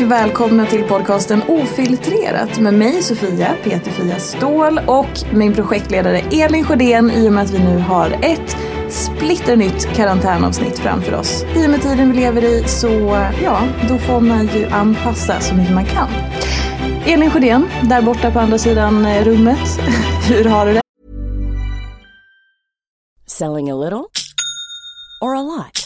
och välkomna till podcasten Ofiltrerat med mig Sofia, Peter-Fia Ståhl och min projektledare Elin Sjödén i och med att vi nu har ett splitternytt karantänavsnitt framför oss. I och med tiden vi lever i så ja, då får man ju anpassa så mycket man kan. Elin Sjödén, där borta på andra sidan eh, rummet. Hur har du det? Selling a little or a lot?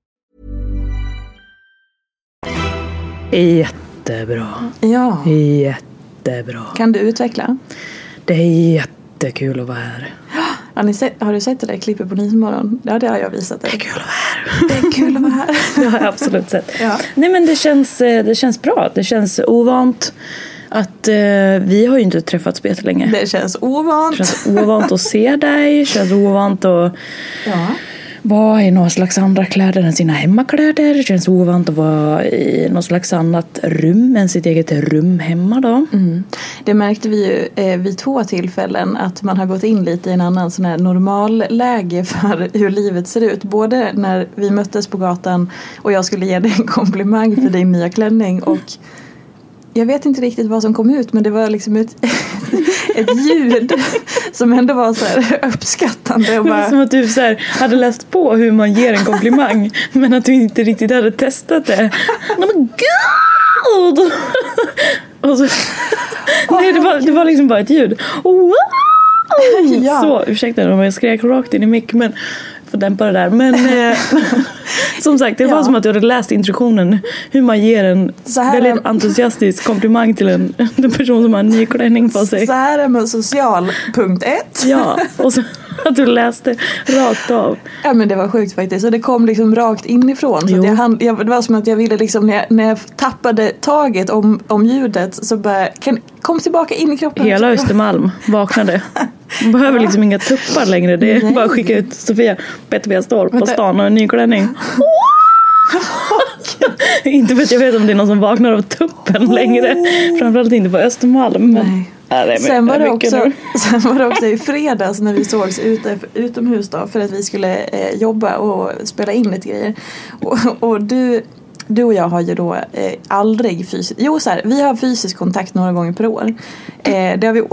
Jättebra. Ja, Jättebra. kan du utveckla? Det är jättekul att vara här. Har, ni sett, har du sett det där klippet på Nyhetsmorgon? Ja, det har jag visat dig. Det är kul att vara här. Det är kul att vara här. Det har jag absolut sett. Ja. Nej men det känns, eh, det känns bra. Det känns ovant. Att eh, vi har ju inte träffats på jättelänge. Det känns ovant. Det känns ovant att se dig. Det känns ovant att Ja vara i några slags andra kläder än sina hemmakläder. Det känns ovant att vara i något slags annat rum än sitt eget rum hemma då. Mm. Det märkte vi ju eh, vid två tillfällen att man har gått in lite i en annan sån här normalläge för hur livet ser ut. Både när vi möttes på gatan och jag skulle ge dig en komplimang för din nya klänning och jag vet inte riktigt vad som kom ut men det var liksom ett, ett ljud som ändå var så uppskattande. Och bara, som att du så här, hade läst på hur man ger en komplimang men att du inte riktigt hade testat det. Nej men gud! Och så, nej, det var, det var liksom bara ett ljud. Wow! Så, ursäkta om jag skrek rakt in i mick men får dämpa det där. Men eh, som sagt, det var Ja. som att du hade läst introduktionen hur man ger en väldigt är- entusiastisk komplimang till en, en person som har en ny klänning på sig. så här är man social, punkt ett. Ja, och så att du läste rakt av. Ja men det var sjukt faktiskt. Och det kom liksom rakt inifrån. Så jag, hann- jag, det var som att jag ville liksom när jag, när jag tappade taget om, om ljudet så bara, kan, kom tillbaka in i kroppen. Hela Östermalm vaknade. Man behöver liksom inga tuppar längre. Det är Nej. bara att skicka ut Sofia Petter står på stan och en ny klänning. inte för att jag vet om det är någon som vaknar av tuppen längre. Framförallt inte på Östermalm. Nej. My- Sen var, det också, nu. sen var det också i fredags när vi sågs ute, utomhus då för att vi skulle eh, jobba och spela in lite grejer. Och, och du, du och jag har ju då eh, aldrig fysiskt, jo så här, vi har fysisk kontakt några gånger per år. Eh, det har vi,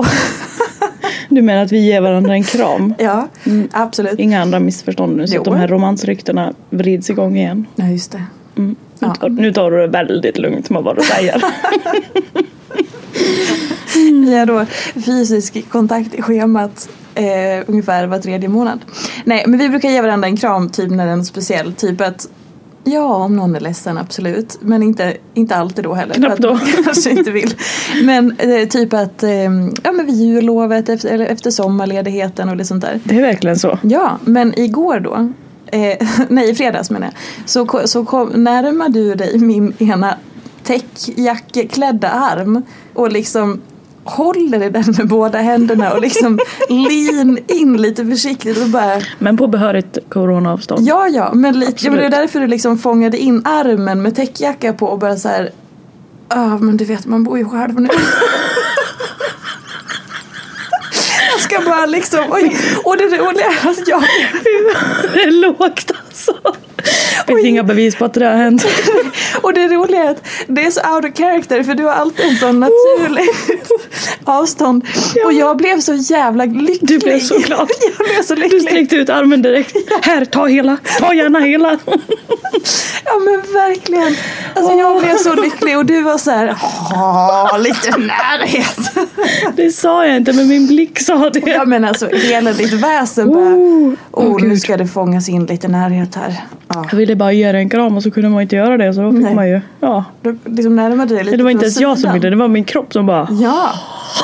Du menar att vi ger varandra en kram? ja absolut. Inga andra missförstånd nu så Jo. att de här romansryktena vrids igång igen. Ja just det. Mm. Nu, Ja. tar, nu tar du det väldigt lugnt med vad du säger. Vi har då fysisk kontakt i schemat eh, ungefär var tredje månad. Nej, men vi brukar ge varandra en kram typ när den är speciell. Typ att Ja, om någon är ledsen, absolut. Men inte, inte alltid då heller. Knappt då. kanske inte vill. Men eh, typ att eh, ja, men vid jullovet efter, eller efter sommarledigheten och det sånt där. Det är verkligen så. Ja, men igår då, eh, nej i fredags menar jag, så, så kom, närmade du dig min ena täckjackeklädda arm och liksom håller i den med båda händerna och liksom lean in lite försiktigt och bara Men på behörigt coronaavstånd. Ja, ja, men lite, ja, men det Absolut. därför du liksom fångade in armen med täckjacka på och bara så här. Ja, men du vet, man bor ju själv nu. Jag bara liksom, oj, och det roliga är att jag, Det är lågt alltså. Det finns inga bevis på att det har hänt. och det roliga är att det är så out of character för du har alltid en sån naturlig avstånd. Och jag blev så jävla lycklig. Du blev så glad. Jag blev så Du lycklig. sträckte ut armen direkt. Här, ta hela. Ta gärna hela. Ja men verkligen. Alltså jag blev så lycklig och du var så här, "Åh, lite närhet. Det sa jag inte, men min blick sa det. Ja men alltså hela ditt väsen bara, Oh, oh, nu ska det fångas in lite närhet här. Ja. Jag ville bara ge dig en kram och så kunde man inte göra det så då fick Nej. man ju, ja. Du liksom närmade dig lite Det var inte ens jag som ville, det var min kropp som bara Ja.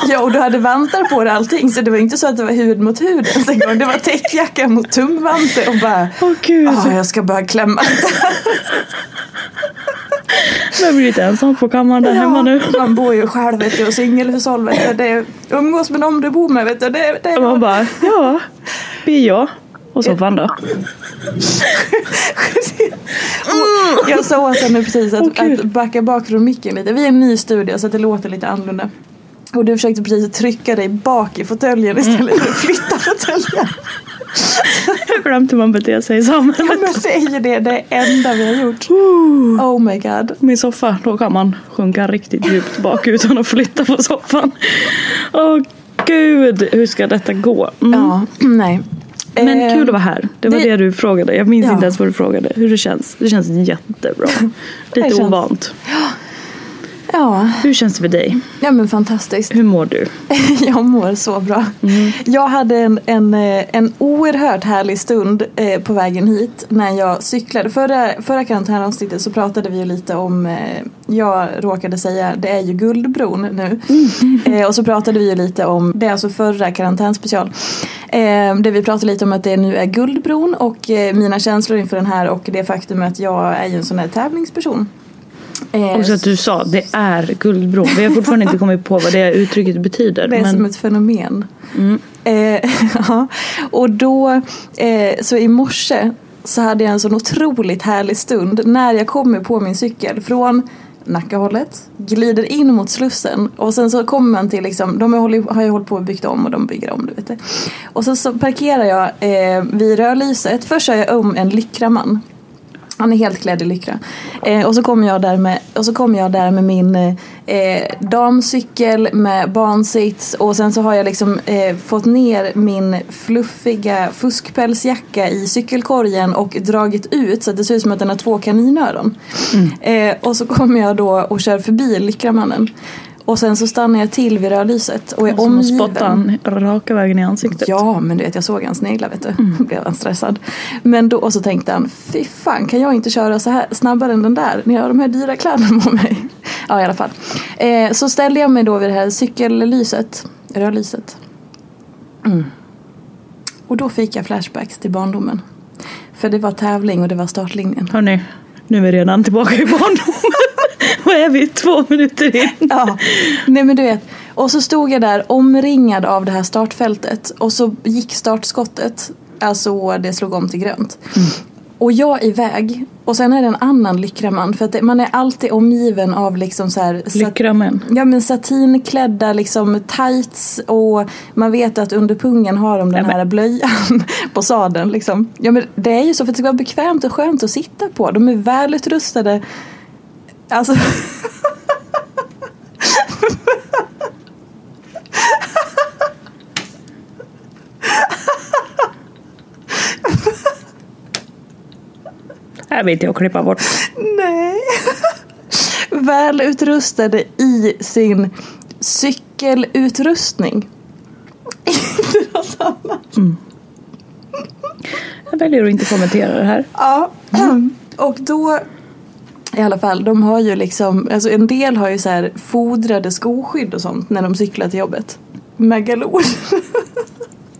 ja, och du hade vantar på dig allting så det var inte så att det var hud mot hud ens en gång. Det var täckjacka mot tumvante och bara, Åh gud, ah, jag ska bara klämma. jag blir lite ensam på kammaren där hemma nu. Man bor ju själv vet du, och singelhushåll vet du. Det är, umgås med dem du bor med vet du. Det, det Och man bara, ja, blir jag. Och soffan då? Och Jag sa åt henne precis att, Gud. att backa bak från micken lite. Vi är en ny studio så att det låter lite annorlunda. Och du försökte precis trycka dig bak i fåtöljen istället för att flytta fåtöljen. Jag glömde hur man beter sig i samhället. Ja, men det är ju det, det enda vi har gjort. Oh my god. Min soffa, då kan man sjunka riktigt djupt bak utan att flytta på soffan. Åh gud, hur ska detta gå? Mm. Ja, nej. Men Eh, kul att vara här. Det var det, det- du frågade. Jag minns Ja. inte ens vad du frågade. Hur det känns. Det känns jättebra. Lite känns- ovant. Ja, Hur känns det för dig? ja men fantastiskt. Hur mår du? Jag mår så bra. Jag hade en, en, eh, en oerhört härlig stund eh, på vägen hit när jag cyklade. Förra, förra karantänavsnittet så pratade vi ju lite om, eh, jag råkade säga det är ju Guldbron nu. Eh, och så pratade vi ju lite om, det är alltså förra karantänspecial. Eh, där vi pratade lite om att det nu är Guldbron och eh, mina känslor inför den här och det faktum att jag är ju en sån här tävlingsperson. Eh, Och så att du sa, det är Guldbron. Vi har fortfarande inte kommit på vad det uttrycket betyder. Det är men som ett fenomen. Eh, ja. Och då, eh, så i morse så hade jag en sån otroligt härlig stund när jag kommer på min cykel från Nackahållet, glider in mot Slussen och sen så kommer man till liksom, de har, ju hållit på och byggt om och de bygger om, du vet det. Och så, så parkerar jag eh, vid rödlyset, först kör jag om en Lyckraman. Han är helt klädd i lycra. Eh, och så kommer jag där med, och så kommer jag där med min eh, damcykel med barnsits och sen så har jag liksom eh, fått ner min fluffiga fuskpälsjacka i cykelkorgen och dragit ut så att det ser ut som att den har två kaninöron. Eh, och så kommer jag då och kör förbi Lyckramannen. Och sen så stannar jag till vid rödlyset och är att omgiven. spotta han raka vägen i ansiktet. Ja, men du vet jag såg hans sneglar vet du. Mm. Blev han stressad. Men då, och så tänkte han, fy fan kan jag inte köra så här snabbare än den där när jag har de här dyra kläderna på mig. Ja i alla fall. Eh, så ställde jag mig då vid det här cykellyset, rödlyset. Mm. Och då fick jag flashbacks till barndomen. För det var tävling och det var startlinjen. Hörni, nu är vi redan tillbaka i barndomen. Vad är vi? Två minuter in. Ja, nej men du vet. Och så stod jag där omringad av det här startfältet och så gick startskottet, alltså det slog om till grönt. Och jag iväg och sen är det en annan lyckraman för att det, man är alltid omgiven av liksom så här sat- Lyckra män. Ja men satinklädda liksom tights och man vet att under pungen har de den Ja, men- här blöjan på sadeln liksom. Ja men det är ju så för att det ska vara bekvämt och skönt att sitta på. De är välutrustade. Alltså Här vet jag att klippa bort. Nej. Välutrustade i sin cykelutrustning. Inte något annat. Jag väljer att inte kommentera det här. Ja. Och då i alla fall, de har ju liksom, alltså en del har ju så här fodrade skoskydd och sånt när de cyklar till jobbet. Megalon.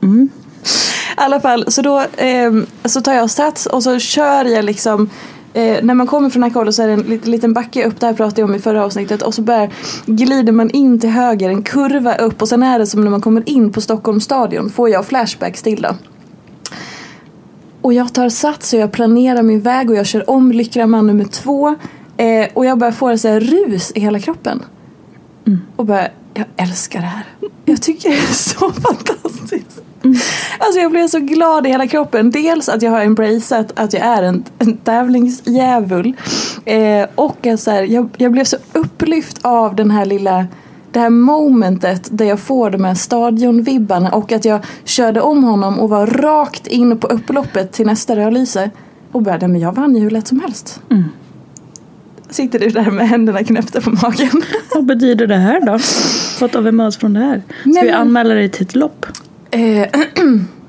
I alla fall, så då ehm, så tar jag sats och så kör jag liksom Eh, när man kommer från Nacka så är det en lit- liten backe upp, det här pratade jag om i förra avsnittet och så börjar, glider man in till höger, en kurva upp och sen är det som när man kommer in på Stockholms stadion, får jag flashbacks till då. Och jag tar sats och jag planerar min väg och jag kör om Lyckraman nummer två. Eh, och jag börjar få en här rus i hela kroppen. Och bara, jag älskar det här. Jag tycker det är så fantastiskt. Alltså jag blev så glad i hela kroppen. Dels att jag har embraceat att jag är en, en tävlingsdjävul. Eh, och så här, jag, jag blev så upplyft av den här lilla det här momentet där jag får de här stadionvibbarna och att jag körde om honom och var rakt in på upploppet till nästa rödlyse. Och började, men jag vann ju hur lätt som helst. Sitter du där med händerna knäppta på magen? Vad betyder det här då? Vad tar vi med oss från det här? Ska Nej, vi men- anmäla dig till ett lopp? Eh,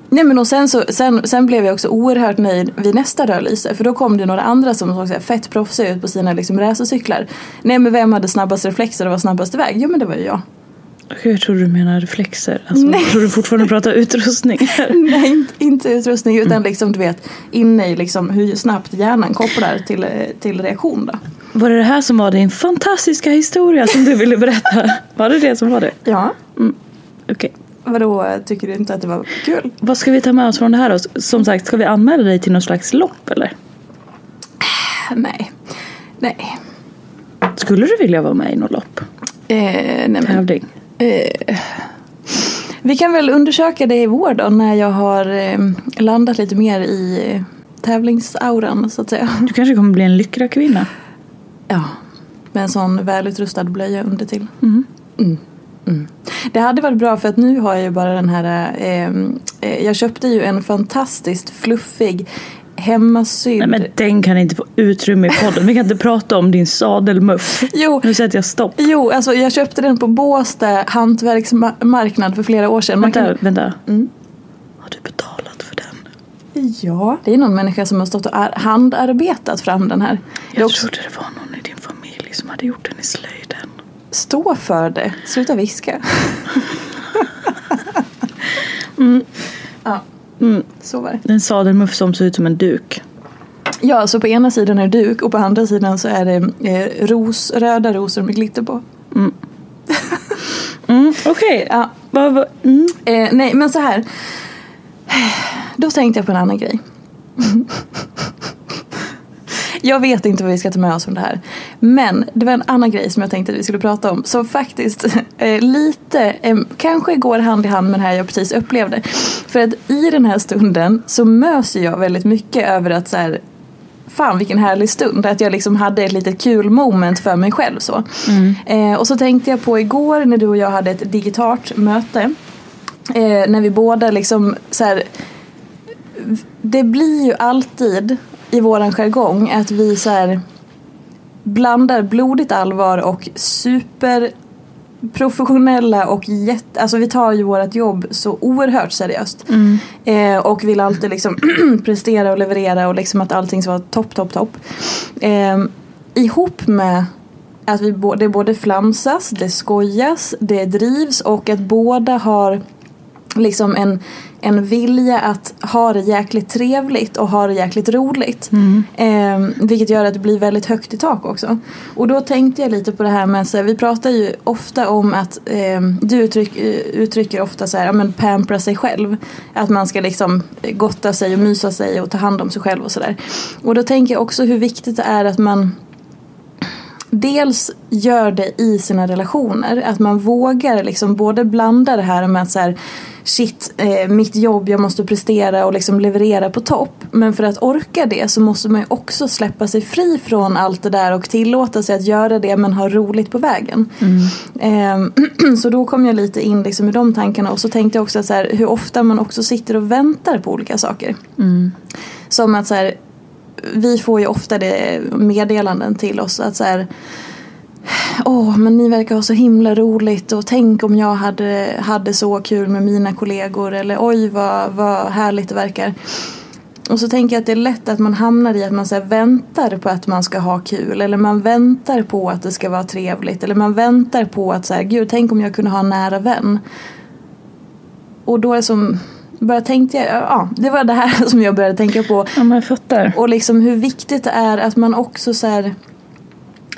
nej men och sen, så, sen, sen blev jag också oerhört nöjd vid nästa rödlyse. För då kom det några andra som såg så här fett proffsiga ut på sina liksom, racercyklar. Nej men vem hade snabbast reflexer och var snabbast iväg? Jo men det var ju jag. Jag tror du menar reflexer. Alltså, Nej. jag tror du fortfarande pratar utrustning. Nej inte, inte utrustning utan liksom du vet inne i liksom hur snabbt hjärnan kopplar till, till reaktion då. Var det det här som var din fantastiska historia som du ville berätta? Var det det som var det? Ja. Okej. Vadå, tycker du inte att det var kul? Vad ska vi ta med oss från det här då? Som sagt, ska vi anmäla dig till någon slags lopp eller? Nej. Nej. Skulle du vilja vara med i något lopp? Eh, nej men, Tävling? vi kan väl undersöka det i vår då när jag har eh, landat lite mer i eh, tävlingsauran så att säga. Du kanske kommer bli en lyckra kvinna? Ja, med en sån välutrustad blöja under till. Mm. Mm. Det hade varit bra för att nu har jag ju bara den här, eh, eh, jag köpte ju en fantastiskt fluffig hemmasydd. Nej men den kan inte få utrymme i podden. Vi kan inte prata om din sadelmuff. Jo. Nu sätter jag stopp. Jo, alltså jag köpte den på Båstad hantverksmarknad för flera år sedan. Man Vänta, kan- vänta. Mm. Har du betalat för den? Ja, det är någon människa som har stått och ar- handarbetat fram den här. Det är Jag också, trodde det var någon i din familj som hade gjort den i slöjden. Stå för det, sluta viska. Ja, så var det. En sadelmuff som ser ut som en duk. Ja, så på ena sidan är det duk och på andra sidan så är det eh, ros, röda rosor med glitter på. Mm, Okej, Ja, vad, vad, mm. eh, nej, men så här. Då tänkte jag på en annan grej. Jag vet inte vad vi ska ta med oss från det här. Men det var en annan grej som jag tänkte att vi skulle prata om. Som faktiskt eh, lite, eh, kanske går hand i hand med det här jag precis upplevde. För att i den här stunden så mös jag väldigt mycket över att så här, fan vilken härlig stund. Att jag liksom hade ett litet kul moment för mig själv så. Eh, och så tänkte jag på igår när du och jag hade ett digitalt möte. Eh, när vi båda liksom så här, Det blir ju alltid i våran jargong att vi så här blandar blodigt allvar och super professionella och jätte, alltså vi tar ju vårt jobb så oerhört seriöst. Eh, och vill alltid liksom prestera och leverera och liksom att allting ska vara topp, topp, topp. Eh, ihop med att vi bo, det både flamsas, det skojas, det drivs och att båda har liksom en, en vilja att ha det jäkligt trevligt och ha det jäkligt roligt. Eh, vilket gör att det blir väldigt högt i tak också. Och då tänkte jag lite på det här med, så här, vi pratar ju ofta om att eh, du uttryck, eh, uttrycker ofta så här, ja men pampra sig själv. Att man ska liksom gotta sig och mysa sig och ta hand om sig själv och sådär. Och då tänker jag också hur viktigt det är att man dels gör det i sina relationer. Att man vågar liksom både blanda det här med att så här, shit, eh, mitt jobb, jag måste prestera och liksom leverera på topp. Men för att orka det så måste man ju också släppa sig fri från allt det där och tillåta sig att göra det men ha roligt på vägen. Eh, så då kom jag lite in liksom i de tankarna och så tänkte jag också att så här, hur ofta man också sitter och väntar på olika saker. Som att så här, vi får ju ofta det meddelanden till oss att så här Åh, men ni verkar ha så himla roligt och tänk om jag hade, hade så kul med mina kollegor eller oj vad, vad härligt det verkar. Och så tänker jag att det är lätt att man hamnar i att man så väntar på att man ska ha kul eller man väntar på att det ska vara trevligt eller man väntar på att så här, gud tänk om jag kunde ha en nära vän. Och då är som, bara tänkte jag, ja det var det här som jag började tänka på. Ja men jag fattar. Och liksom hur viktigt det är att man också så här,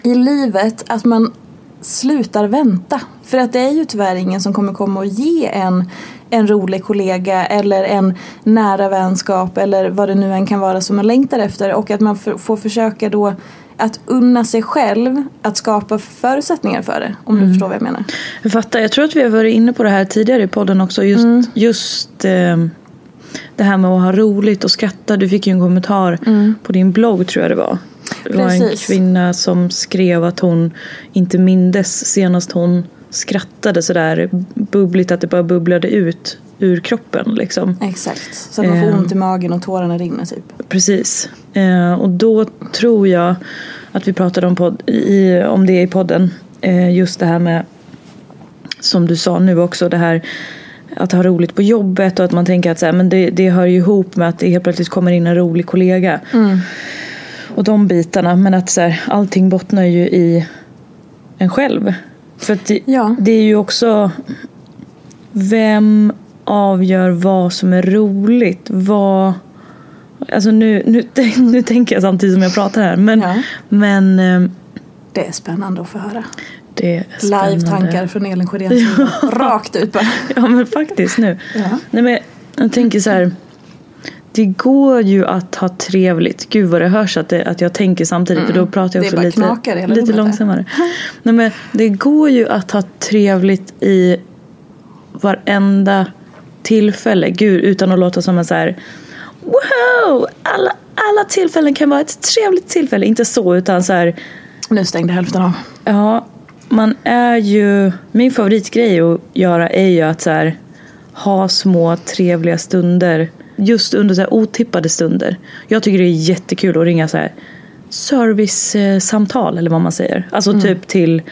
i livet att man slutar vänta. För att det är ju tyvärr ingen som kommer komma och ge en en rolig kollega eller en nära vänskap eller vad det nu än kan vara som man längtar efter och att man får försöka då att unna sig själv att skapa förutsättningar för det. Om du förstår vad jag menar. Jag fattar. Jag tror att vi har varit inne på det här tidigare i podden också. Just, just eh, det här med att ha roligt och skratta. Du fick ju en kommentar på din blogg tror jag det var. Det var en kvinna som skrev att hon inte mindes senast hon skrattade sådär bubbligt att det bara bubblade ut ur kroppen liksom. Exakt. Så att man får Ehm. ont i magen och tårarna rinner typ. Precis. Eh, och då tror jag att vi pratade om, podd, i, om det i podden. Eh, just det här med, som du sa nu också, det här att ha roligt på jobbet och att man tänker att så här, men det, det hör ju ihop med att det helt plötsligt kommer in en rolig kollega. Och de bitarna. Men att så här, allting bottnar ju i en själv. För det, Ja. det är ju också vem avgör vad som är roligt? Vad... Alltså nu, nu, nu tänker jag samtidigt som jag pratar här. Men, Ja. men eh, Det är spännande att få höra. det är spännande. Live-tankar från Elin Sjödéns sida. Rakt ut bara. Ja men faktiskt nu. Ja. Nej, men jag tänker så här. Det går ju att ha trevligt. Gud vad det hörs att, det, att jag tänker samtidigt. För då pratar jag Mm. Också lite, lite långsammare. Nej, men det går ju att ha trevligt i varenda tillfälle. Gud, utan att låta som en så här. Wow! Alla, alla tillfällen kan vara ett trevligt tillfälle. Inte så utan så här. Nu stängde hälften av. Ja, man är ju... Min favoritgrej att göra är ju att så här, ha små trevliga stunder. Just under så otippade stunder. Jag tycker det är jättekul att ringa så här servicesamtal eller vad man säger. Alltså typ till...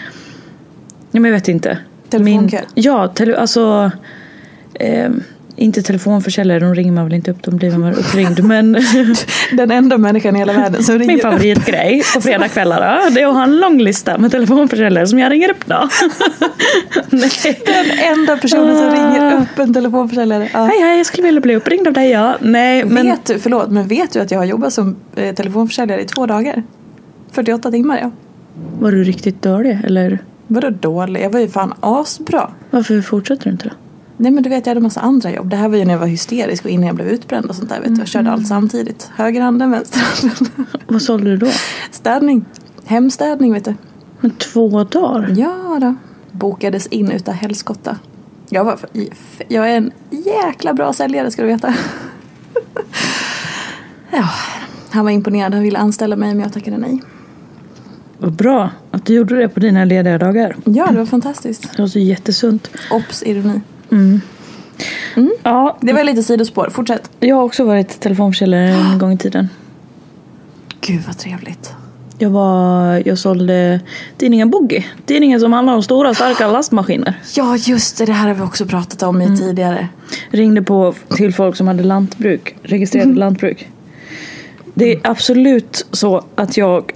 Ja, men jag vet inte. Telefonkö? ja, tele, alltså... Eh, inte telefonförsäljare, de ringer man väl inte upp, de blir man uppringd. Men Den enda människan i hela världen som ringer min favoritgrej på fredagskvällar det är att ha en lång lista med telefonförsäljare som jag ringer upp då. Nej. Den enda personen som Ah. ringer upp en telefonförsäljare. Ja. Hej hej, jag skulle vilja bli uppringd av dig ja. Nej men Vet du, förlåt, men vet du att jag har jobbat som eh, telefonförsäljare i två dagar? 48 timmar ja. var du riktigt dålig eller Vadå dålig? Jag var ju fan asbra. varför fortsätter du inte då? Nej men du vet jag hade massa andra jobb. Det här var ju när jag var hysterisk och innan jag blev utbränd och sånt där. Vet du. Jag körde allt samtidigt. Högerhanden, vänsterhanden. Vad sålde du då? Städning. Hemstädning vet du. Men två dagar? Ja då. Bokades in utav helskotta. Jag, var, jag är en jäkla bra säljare ska du veta. ja, Han var imponerad, han ville anställa mig men jag tackade nej. Vad bra att du gjorde det på dina lediga dagar. Ja, det var fantastiskt. Det var så jättesunt. Ops, ironi. Ja, Det var lite sidospår, fortsätt. jag har också varit telefonförsäljare en gång i tiden. Gud vad trevligt. Jag, var, jag sålde tidningen Boogie. Tidningen som handlar om stora starka lastmaskiner. Ja, just det, det här har vi också pratat om i tidigare. Ringde på till folk som hade lantbruk, registrerade lantbruk. Det är absolut så att jag,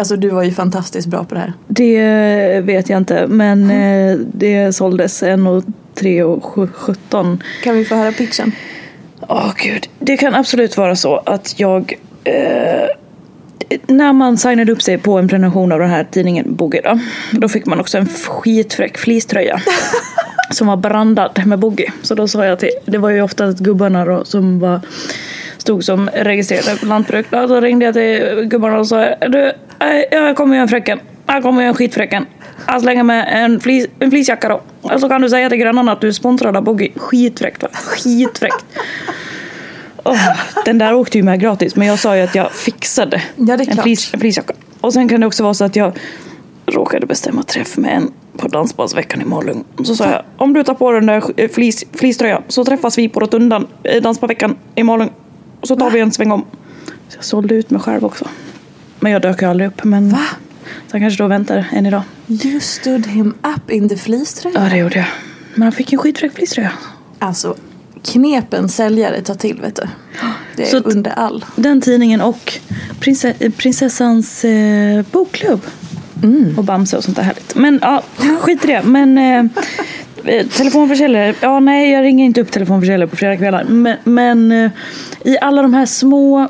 Alltså du var ju fantastiskt bra på det här. det vet jag inte, men eh, det såldes en och tre och sju- sjutton. Kan vi få höra pitchen? Åh gud, det kan absolut vara så att jag eh, när man signade upp sig på en prenumeration av den här tidningen Boogie då, då fick man också en skitfräck fleecetröja. som var brandad med Boogie. Så då sa jag till, det var ju ofta gubbarna då som var, stod som registrerade på lantbruk. Då, ringde jag till gubbarna och sa, du, eh, jag kommer göra en fräcken. Jag kommer göra en skitfräcken. Jag slänger med en, flis, en fleecejacka då. Och så kan du säga till grannarna att du är sponsrad av Boogie. Skitfräckt va? Skitfräckt. Åh, den där åkte ju med gratis men jag sa ju att jag fixade Ja, en, flis, en fleecejacka. Och sen kan det också vara så att jag råkade bestämma träff med en på Dansbandsveckan i Malung. Så sa jag, om du tar på den där flis, fleecetröjan så träffas vi på Rotundan i Dansbandsveckan i Malung. Och så tar vi en sväng om. Så jag sålde ut mig själv också. Men jag dök ju aldrig upp. Men Va? Så han kanske då väntar än idag. You stood him up in the fleecetröja. Ja det gjorde jag. Men han fick en skitfräck fleecetröja. Alltså, knepen säljare tar till vet du. Det är Så under all. Den tidningen och prinse, eh, prinsessans eh, bokklubb. Och Bamse och sånt där härligt. Men ja, skit i det. Men eh, telefonförsäljare. Ja nej jag ringer inte upp telefonförsäljare på fredagskvällar. Men, men eh, i alla de här små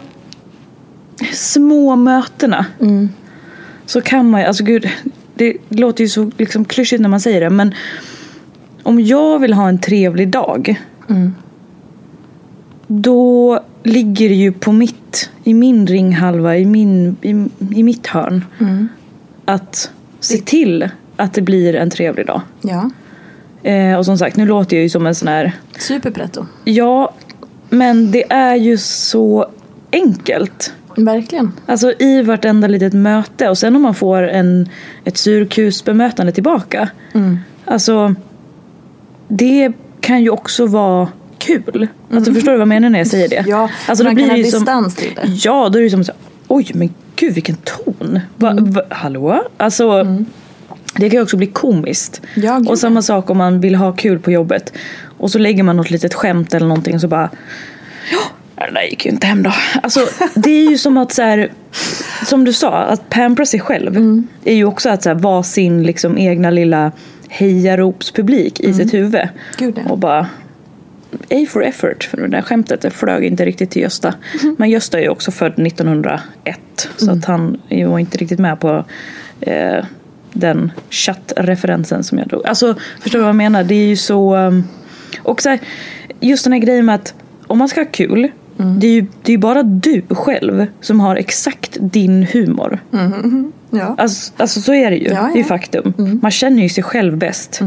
små mötena. Så kan man ju, alltså gud. Det låter ju så liksom klyschigt när man säger det. Men om jag vill ha en trevlig dag. Då ligger det ju på mitt, i min ringhalva, i, min, i, i mitt hörn. Att se till att det blir en trevlig dag. Ja, Eh, och som sagt, nu låter jag ju som en sån här... superpretto. Ja, men det är ju så enkelt. Verkligen. Alltså i vartenda litet möte och sen om man får en, ett surkusbemötande tillbaka. Alltså det kan ju också vara kul. Alltså förstår du vad jag menar när jag säger det? Ja, alltså, man då blir kan det ha som, distans till det. Ja, då är det ju som så, oj men gud vilken ton. Va, va, hallå? Alltså det kan ju också bli komiskt. Ja, och samma sak om man vill ha kul på jobbet. Och så lägger man något litet skämt eller någonting och så bara Ja, det där gick ju inte hem då. Alltså, det är ju som att så här, som du sa, att pampra sig själv är ju också att så här, vara sin liksom, egna lilla hejaropspublik i sitt huvud. Gud, ja. Och bara A for effort, för det där skämtet det flög inte riktigt till Gösta. Men Gösta är ju också född 1901 så att han var inte riktigt med på eh, den chattreferensen som jag drog. Alltså, förstår du vad jag menar? Det är ju så... um, Och så här, just den här grejen med att om man ska ha kul det är ju det är bara du själv som har exakt din humor. Ja. Alltså, alltså så är det ju. Ja, Det är ja. faktum. Man känner ju sig själv bäst.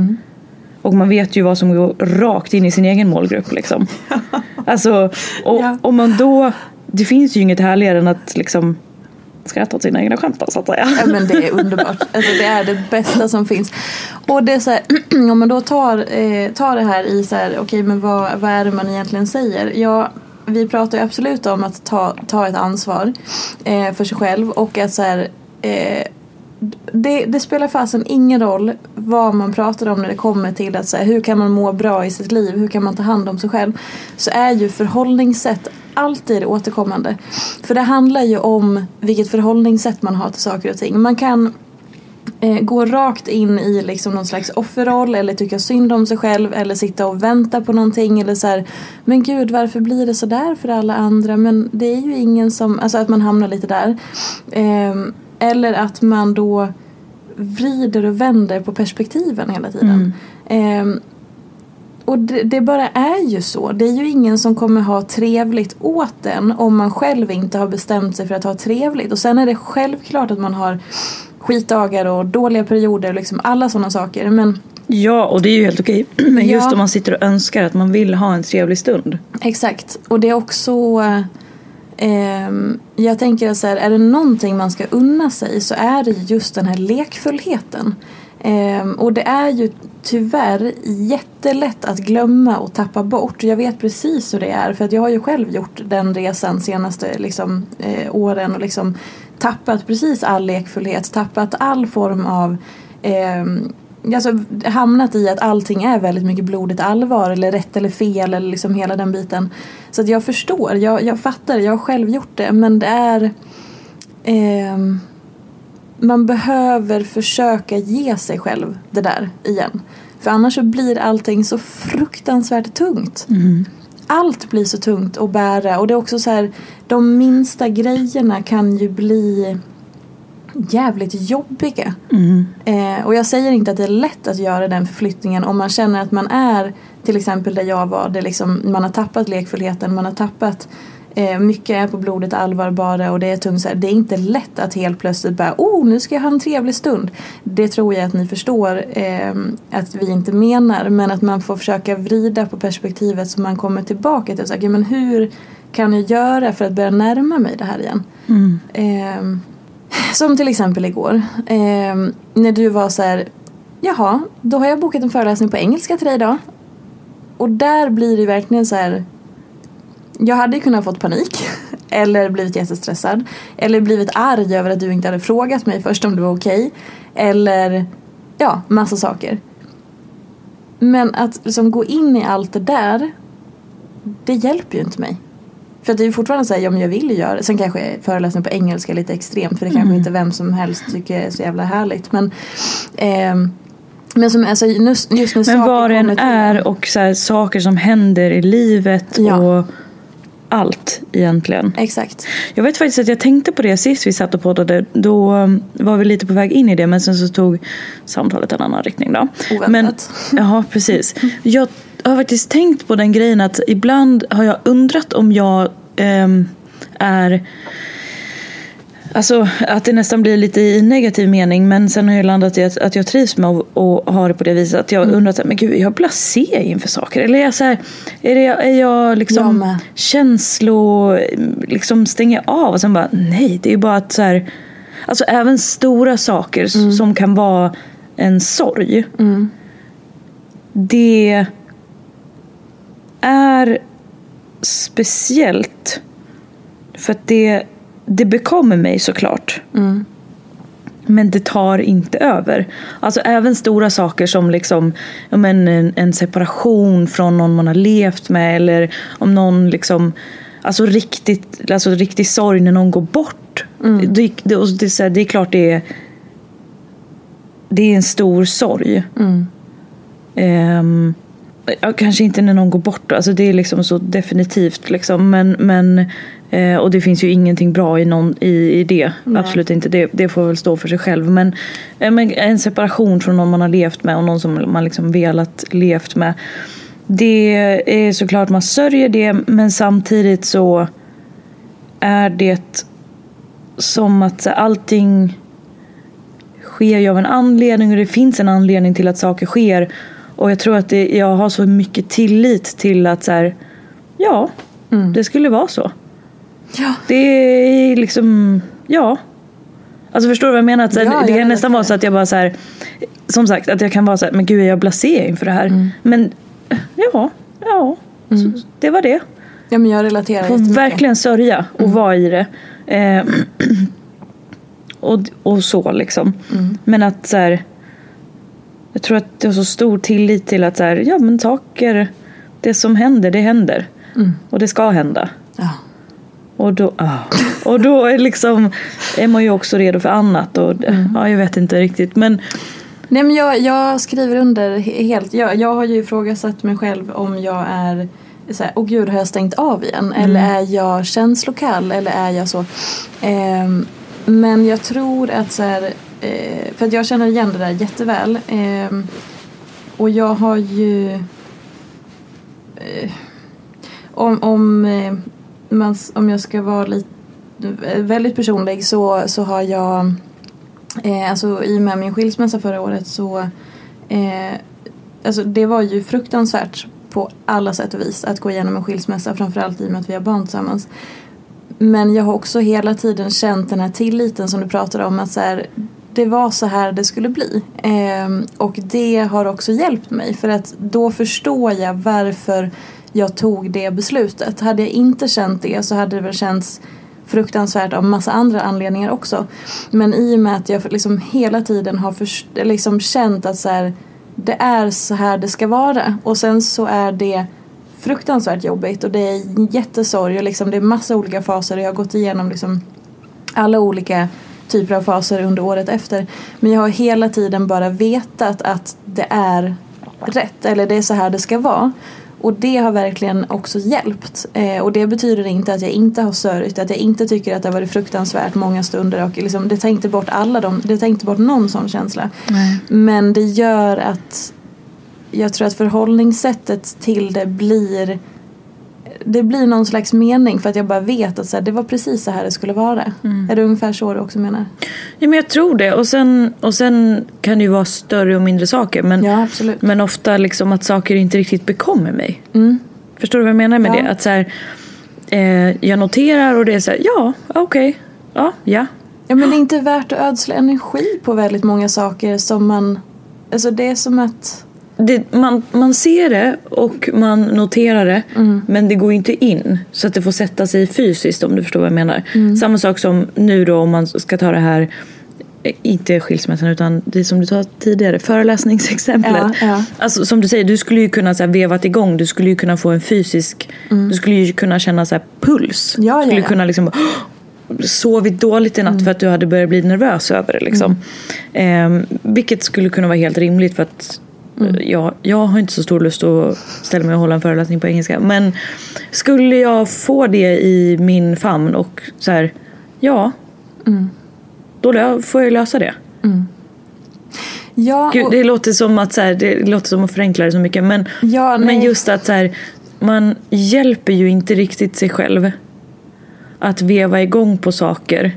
Och man vet ju vad som går rakt in i sin egen målgrupp liksom. Alltså, och Ja. om man då... Det finns ju inget härligare än att liksom skratta åt sina egna skämt då, så att säga. Ja men det är underbart. Alltså, det är det bästa som finns. Och det är så här, om man då tar, eh, tar det här i så här, okej men vad, vad är det man egentligen säger? Ja, vi pratar ju absolut om att ta, ta ett ansvar eh, för sig själv och att så här, eh, det, det spelar fasen ingen roll vad man pratar om när det kommer till att så här, hur kan man må bra i sitt liv, hur kan man ta hand om sig själv. Så är ju förhållningssätt alltid återkommande. För det handlar ju om vilket förhållningssätt man har till saker och ting. Man kan eh, gå rakt in i liksom någon slags offerroll eller tycka synd om sig själv eller sitta och vänta på någonting eller så här, men gud varför blir det så där för alla andra men det är ju ingen som, alltså att man hamnar lite där. Ehm, eller att man då vrider och vänder på perspektiven hela tiden. Ehm, och det, det bara är ju så. Det är ju ingen som kommer ha trevligt åt den om man själv inte har bestämt sig för att ha trevligt. Och sen är det självklart att man har skitdagar och dåliga perioder och liksom alla sådana saker. Men Ja, och det är ju helt okej. Men just Ja. om man sitter och önskar att man vill ha en trevlig stund. exakt. Och det är också ehm, jag tänker att så här, är det någonting man ska unna sig så är det just den här lekfullheten. Ehm, och det är ju tyvärr jättelätt att glömma och tappa bort. Jag vet precis hur det är för att jag har ju själv gjort den resan senaste liksom, eh, åren och liksom tappat precis all lekfullhet, tappat all form av eh, Alltså hamnat i att allting är väldigt mycket blodigt allvar eller rätt eller fel eller liksom hela den biten. Så att jag förstår, jag, jag fattar, jag har själv gjort det men det är eh, man behöver försöka ge sig själv det där igen. För annars så blir allting så fruktansvärt tungt. Allt blir så tungt att bära och det är också så här de minsta grejerna kan ju bli jävligt jobbiga. Eh, och jag säger inte att det är lätt att göra den förflyttningen om man känner att man är till exempel där jag var, där liksom man har tappat lekfullheten, man har tappat eh, mycket är på blodet allvar bara och det är tungt så här. Det är inte lätt att helt plötsligt bara oh nu ska jag ha en trevlig stund. Det tror jag att ni förstår eh, att vi inte menar men att man får försöka vrida på perspektivet så man kommer tillbaka till så här, men hur kan jag göra för att börja närma mig det här igen? Eh, som till exempel igår. Eh, när du var så här. Jaha, då har jag bokat en föreläsning på engelska till dig idag. Och där blir det verkligen så här. Jag hade ju kunnat fått panik. Eller blivit jättestressad. Eller blivit arg över att du inte hade frågat mig först om det var okej. Eller ja, massa saker. Men att liksom gå in i allt det där. Det hjälper ju inte mig. För att det är ju fortfarande så här, ja men jag vill ju göra det. Sen kanske föreläsning på engelska är lite extremt för det kanske inte vem som helst tycker är så jävla härligt. Men, ehm, men som, alltså, just, just när Men kommer till är och så här, saker som händer i livet Ja. och allt egentligen. Exakt. Jag vet faktiskt att jag tänkte på det sist vi satt och poddade. Då um, var vi lite på väg in i det men sen så tog samtalet en annan riktning då. Oväntat. Men, ja, precis. Jag har faktiskt tänkt på den grejen att ibland har jag undrat om jag ehm, är Alltså att det nästan blir lite i negativ mening men sen har jag landat i att, att jag trivs med att och ha det på det viset. Att jag undrar, så här, men gud, är jag blasé inför saker? Eller är jag, så här, är, det, är jag Jag liksom med. känslo, liksom stänger av och sen bara nej, det är ju bara att så här, alltså även stora saker Mm. som kan vara en sorg. Det är speciellt för att det, det bekommer mig såklart. Men det tar inte över. Alltså även stora saker som liksom, men en, en separation från någon man har levt med eller om någon liksom Alltså riktigt, alltså riktig sorg när någon går bort. Det, det, och det, är det är klart det är Det är en stor sorg. Ehm, ja, kanske inte när någon går bort, alltså det är liksom så definitivt liksom. Men, men, eh, och det finns ju ingenting bra i, någon, i, i det. Absolut inte, det, det får väl stå för sig själv. Men, eh, men en separation från någon man har levt med och någon som man liksom velat levt med. Det är såklart man sörjer det men samtidigt så är det som att allting sker ju av en anledning och det finns en anledning till att saker sker. Och jag tror att det, jag har så mycket tillit till att så här, ja, det skulle vara så. Ja. Det är liksom, ja. Alltså förstår du vad jag menar? Att, så här, Ja, det kan nästan vara så att jag bara så här, som sagt att jag kan vara så här, men gud är jag blasé inför det här? Men ja, ja, så, det var det. Ja men jag relaterar Får verkligen sörja och vara i det. Eh, och, och så liksom. Men att så här, Jag tror att det har så stor tillit till att så här, ja men saker, det som händer, det händer. Och det ska hända. Ja. Och då, ah. och då är, liksom, är man ju också redo för annat. Och, ja, jag vet inte riktigt. Men Nej men jag, jag skriver under he- helt. Jag, jag har ju ifrågasatt mig själv om jag är så här, åh gud har jag stängt av igen? Eller är jag känslokall? Eller är jag så? Ehm, men jag tror att så här, eh, för att jag känner igen det där jätteväl. Eh, och jag har ju eh, om, om, eh, man, om jag ska vara lite eh, väldigt personlig så, så har jag Eh, alltså i och med min skilsmässa förra året så eh, alltså det var ju fruktansvärt på alla sätt och vis att gå igenom en skilsmässa framförallt i och med att vi har barn tillsammans. men jag har också hela tiden känt den här tilliten som du pratade om. Att så här, det var så här det skulle bli. Eh, och det har också hjälpt mig. För att då förstår jag varför jag tog det beslutet. Hade jag inte känt det så hade det väl känts fruktansvärt av massa andra anledningar också. Men i och med att jag liksom hela tiden har liksom känt att så här, det är så här det ska vara. Och sen så är det fruktansvärt jobbigt och det är jättesorg och liksom det är massa olika faser. och Jag har gått igenom liksom alla olika typer av faser under året efter. Men jag har hela tiden bara vetat att det är rätt eller det är så här det ska vara. Och det har verkligen också hjälpt. Eh, och det betyder inte att jag inte har sörjt, att jag inte tycker att det har varit fruktansvärt många stunder och liksom, det tar inte bort alla de, det tar inte bort någon sån känsla. Nej. Men det gör att jag tror att förhållningssättet till det blir det blir någon slags mening för att jag bara vet att så här, det var precis så här det skulle vara. Är det ungefär så du också menar? Ja, men jag tror det. Och sen, och sen kan det ju vara större och mindre saker. Men, Ja, men ofta liksom att saker inte riktigt bekommer mig. Mm. Förstår du vad jag menar med Ja. det? Att så här, eh, jag noterar och det är så här, ja, okej, ja, ja. Ja men det är inte värt att ödsla energi på väldigt många saker som man Alltså det är som att Det, man, man ser det och man noterar det men det går inte in så att det får sätta sig fysiskt om du förstår vad jag menar. Samma sak som nu då om man ska ta det här eh, inte skilsmässan utan det som du sa tidigare, föreläsningsexemplet. Ja, ja. Alltså som du säger, du skulle ju kunna så här, vevat igång, du skulle ju kunna få en fysisk, du skulle ju kunna känna så här, puls. Ja, du skulle kunna liksom sovit dåligt i natt för att du hade börjat bli nervös över det. Liksom. Ehm, vilket skulle kunna vara helt rimligt för att eh, jag, jag har inte så stor lust att ställa mig och hålla en föreläsning på engelska. Men skulle jag få det i min famn och så här, ja, då lö- får jag lösa det. Ja, Gud, det låter som att så här, det låter som att förenkla det så mycket. Men, Ja, men just att så här, man hjälper ju inte riktigt sig själv att veva igång på saker.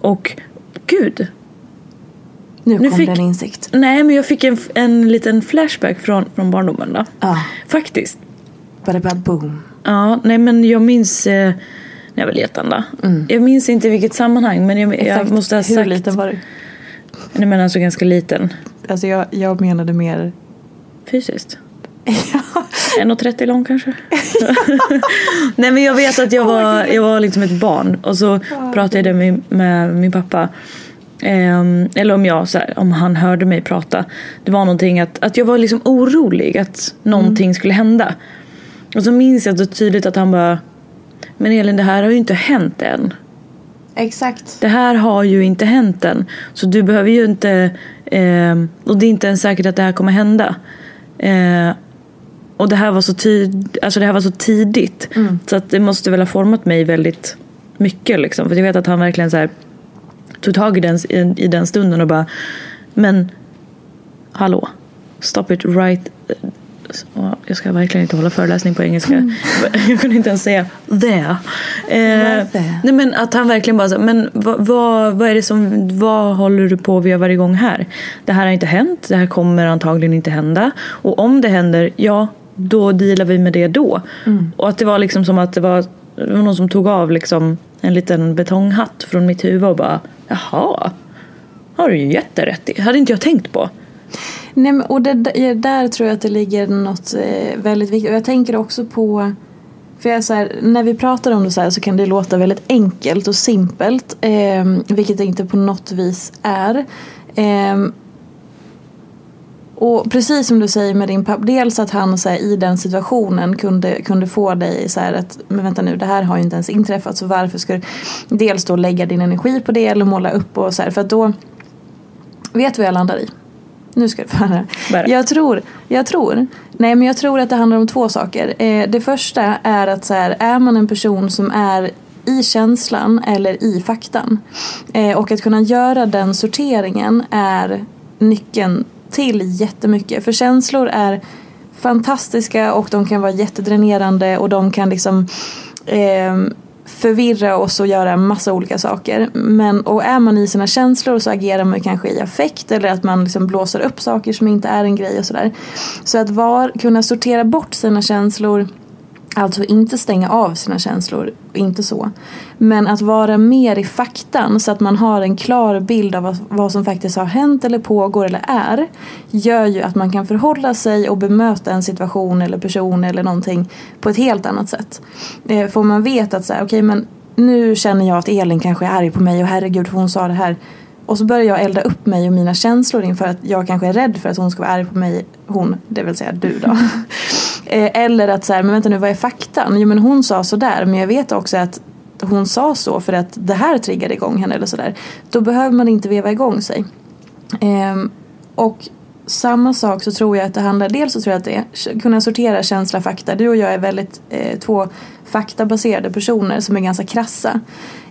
Och gud, nu, nu kom fick- det en insikt. nej men jag fick en, en liten flashback från, från barndomen då. Ja, Faktiskt. bara bara boom. Ja, nej men jag minns eh, när jag var liten då. Jag minns inte i vilket sammanhang men jag, jag Mm. Måste ha hur sagt. liten var du? Nej men alltså ganska liten. Alltså jag, jag menade mer Fysiskt? 1,30 lång kanske? Nej men jag vet att jag var, jag var liksom ett barn och så pratade jag med, med min pappa. Ehm, eller om jag, här, om han hörde mig prata. Det var någonting att, att jag var liksom orolig att någonting skulle hända. Och så minns jag så tydligt att han bara Men Elin det här har ju inte hänt än. Exakt. Det här har ju inte hänt än. Så du behöver ju inte... Eh, och det är inte ens säkert att det här kommer hända. Eh, och det här var så, tid, alltså det här var så tidigt. Så att det måste väl ha format mig väldigt mycket. Liksom. För jag vet att han verkligen så här, tog tag i den, i, i den stunden och bara... Men hallå, stop it right... Ja, Jag ska verkligen inte hålla föreläsning på engelska. Jag kunde inte ens säga there. Eh, nej men att han verkligen bara så, men vad, vad, vad är det som, vad håller du på att veva igång här? Det här har inte hänt, det här kommer antagligen inte hända. Och om det händer, ja då dealar vi med det då. Och att det var liksom som att det var, det var någon som tog av liksom en liten betonghatt från mitt huvud och bara jaha, har du ju jätterätt i. hade inte jag tänkt på. Nej, men, och det, där tror jag att det ligger något eh, väldigt viktigt. Och jag tänker också på för jag så här, när vi pratar om det så här så kan det låta väldigt enkelt och simpelt. Eh, vilket det inte på något vis är. Eh, och precis som du säger med din pappa, dels att han så här, i den situationen kunde, kunde få dig så här att men vänta nu, det här har ju inte ens inträffat så varför ska du dels då lägga din energi på det eller måla upp och så här för att då vet du vad jag landar i? Nu ska du få höra. Jag tror, jag tror, nej men jag tror att det handlar om två saker. Eh, det första är att så här, är man en person som är i känslan eller i faktan. Eh, och att kunna göra den sorteringen är nyckeln till jättemycket. För känslor är fantastiska och de kan vara jättedränerande och de kan liksom eh, förvirra oss och göra massa olika saker. Men, och är man i sina känslor så agerar man kanske i affekt eller att man liksom blåser upp saker som inte är en grej och sådär. Så att var, kunna sortera bort sina känslor Alltså inte stänga av sina känslor, inte så. Men att vara mer i faktan så att man har en klar bild av vad, vad som faktiskt har hänt eller pågår eller är. Gör ju att man kan förhålla sig och bemöta en situation eller person eller någonting på ett helt annat sätt. Får för man vet att så här, okej men nu känner jag att Elin kanske är arg på mig och herregud hon sa det här. Och så börjar jag elda upp mig och mina känslor inför att jag kanske är rädd för att hon ska vara arg på mig. Hon, det vill säga du då. Eh, Eller att så här, men vänta nu vad är faktan? Jo men hon sa sådär men jag vet också att hon sa så för att det här triggade igång henne eller sådär. Då behöver man inte veva igång sig. Ehm, och samma sak så tror jag att det handlar, dels så tror jag att det är kunna sortera känsla fakta. Du och jag är väldigt eh, två faktabaserade personer som är ganska krassa.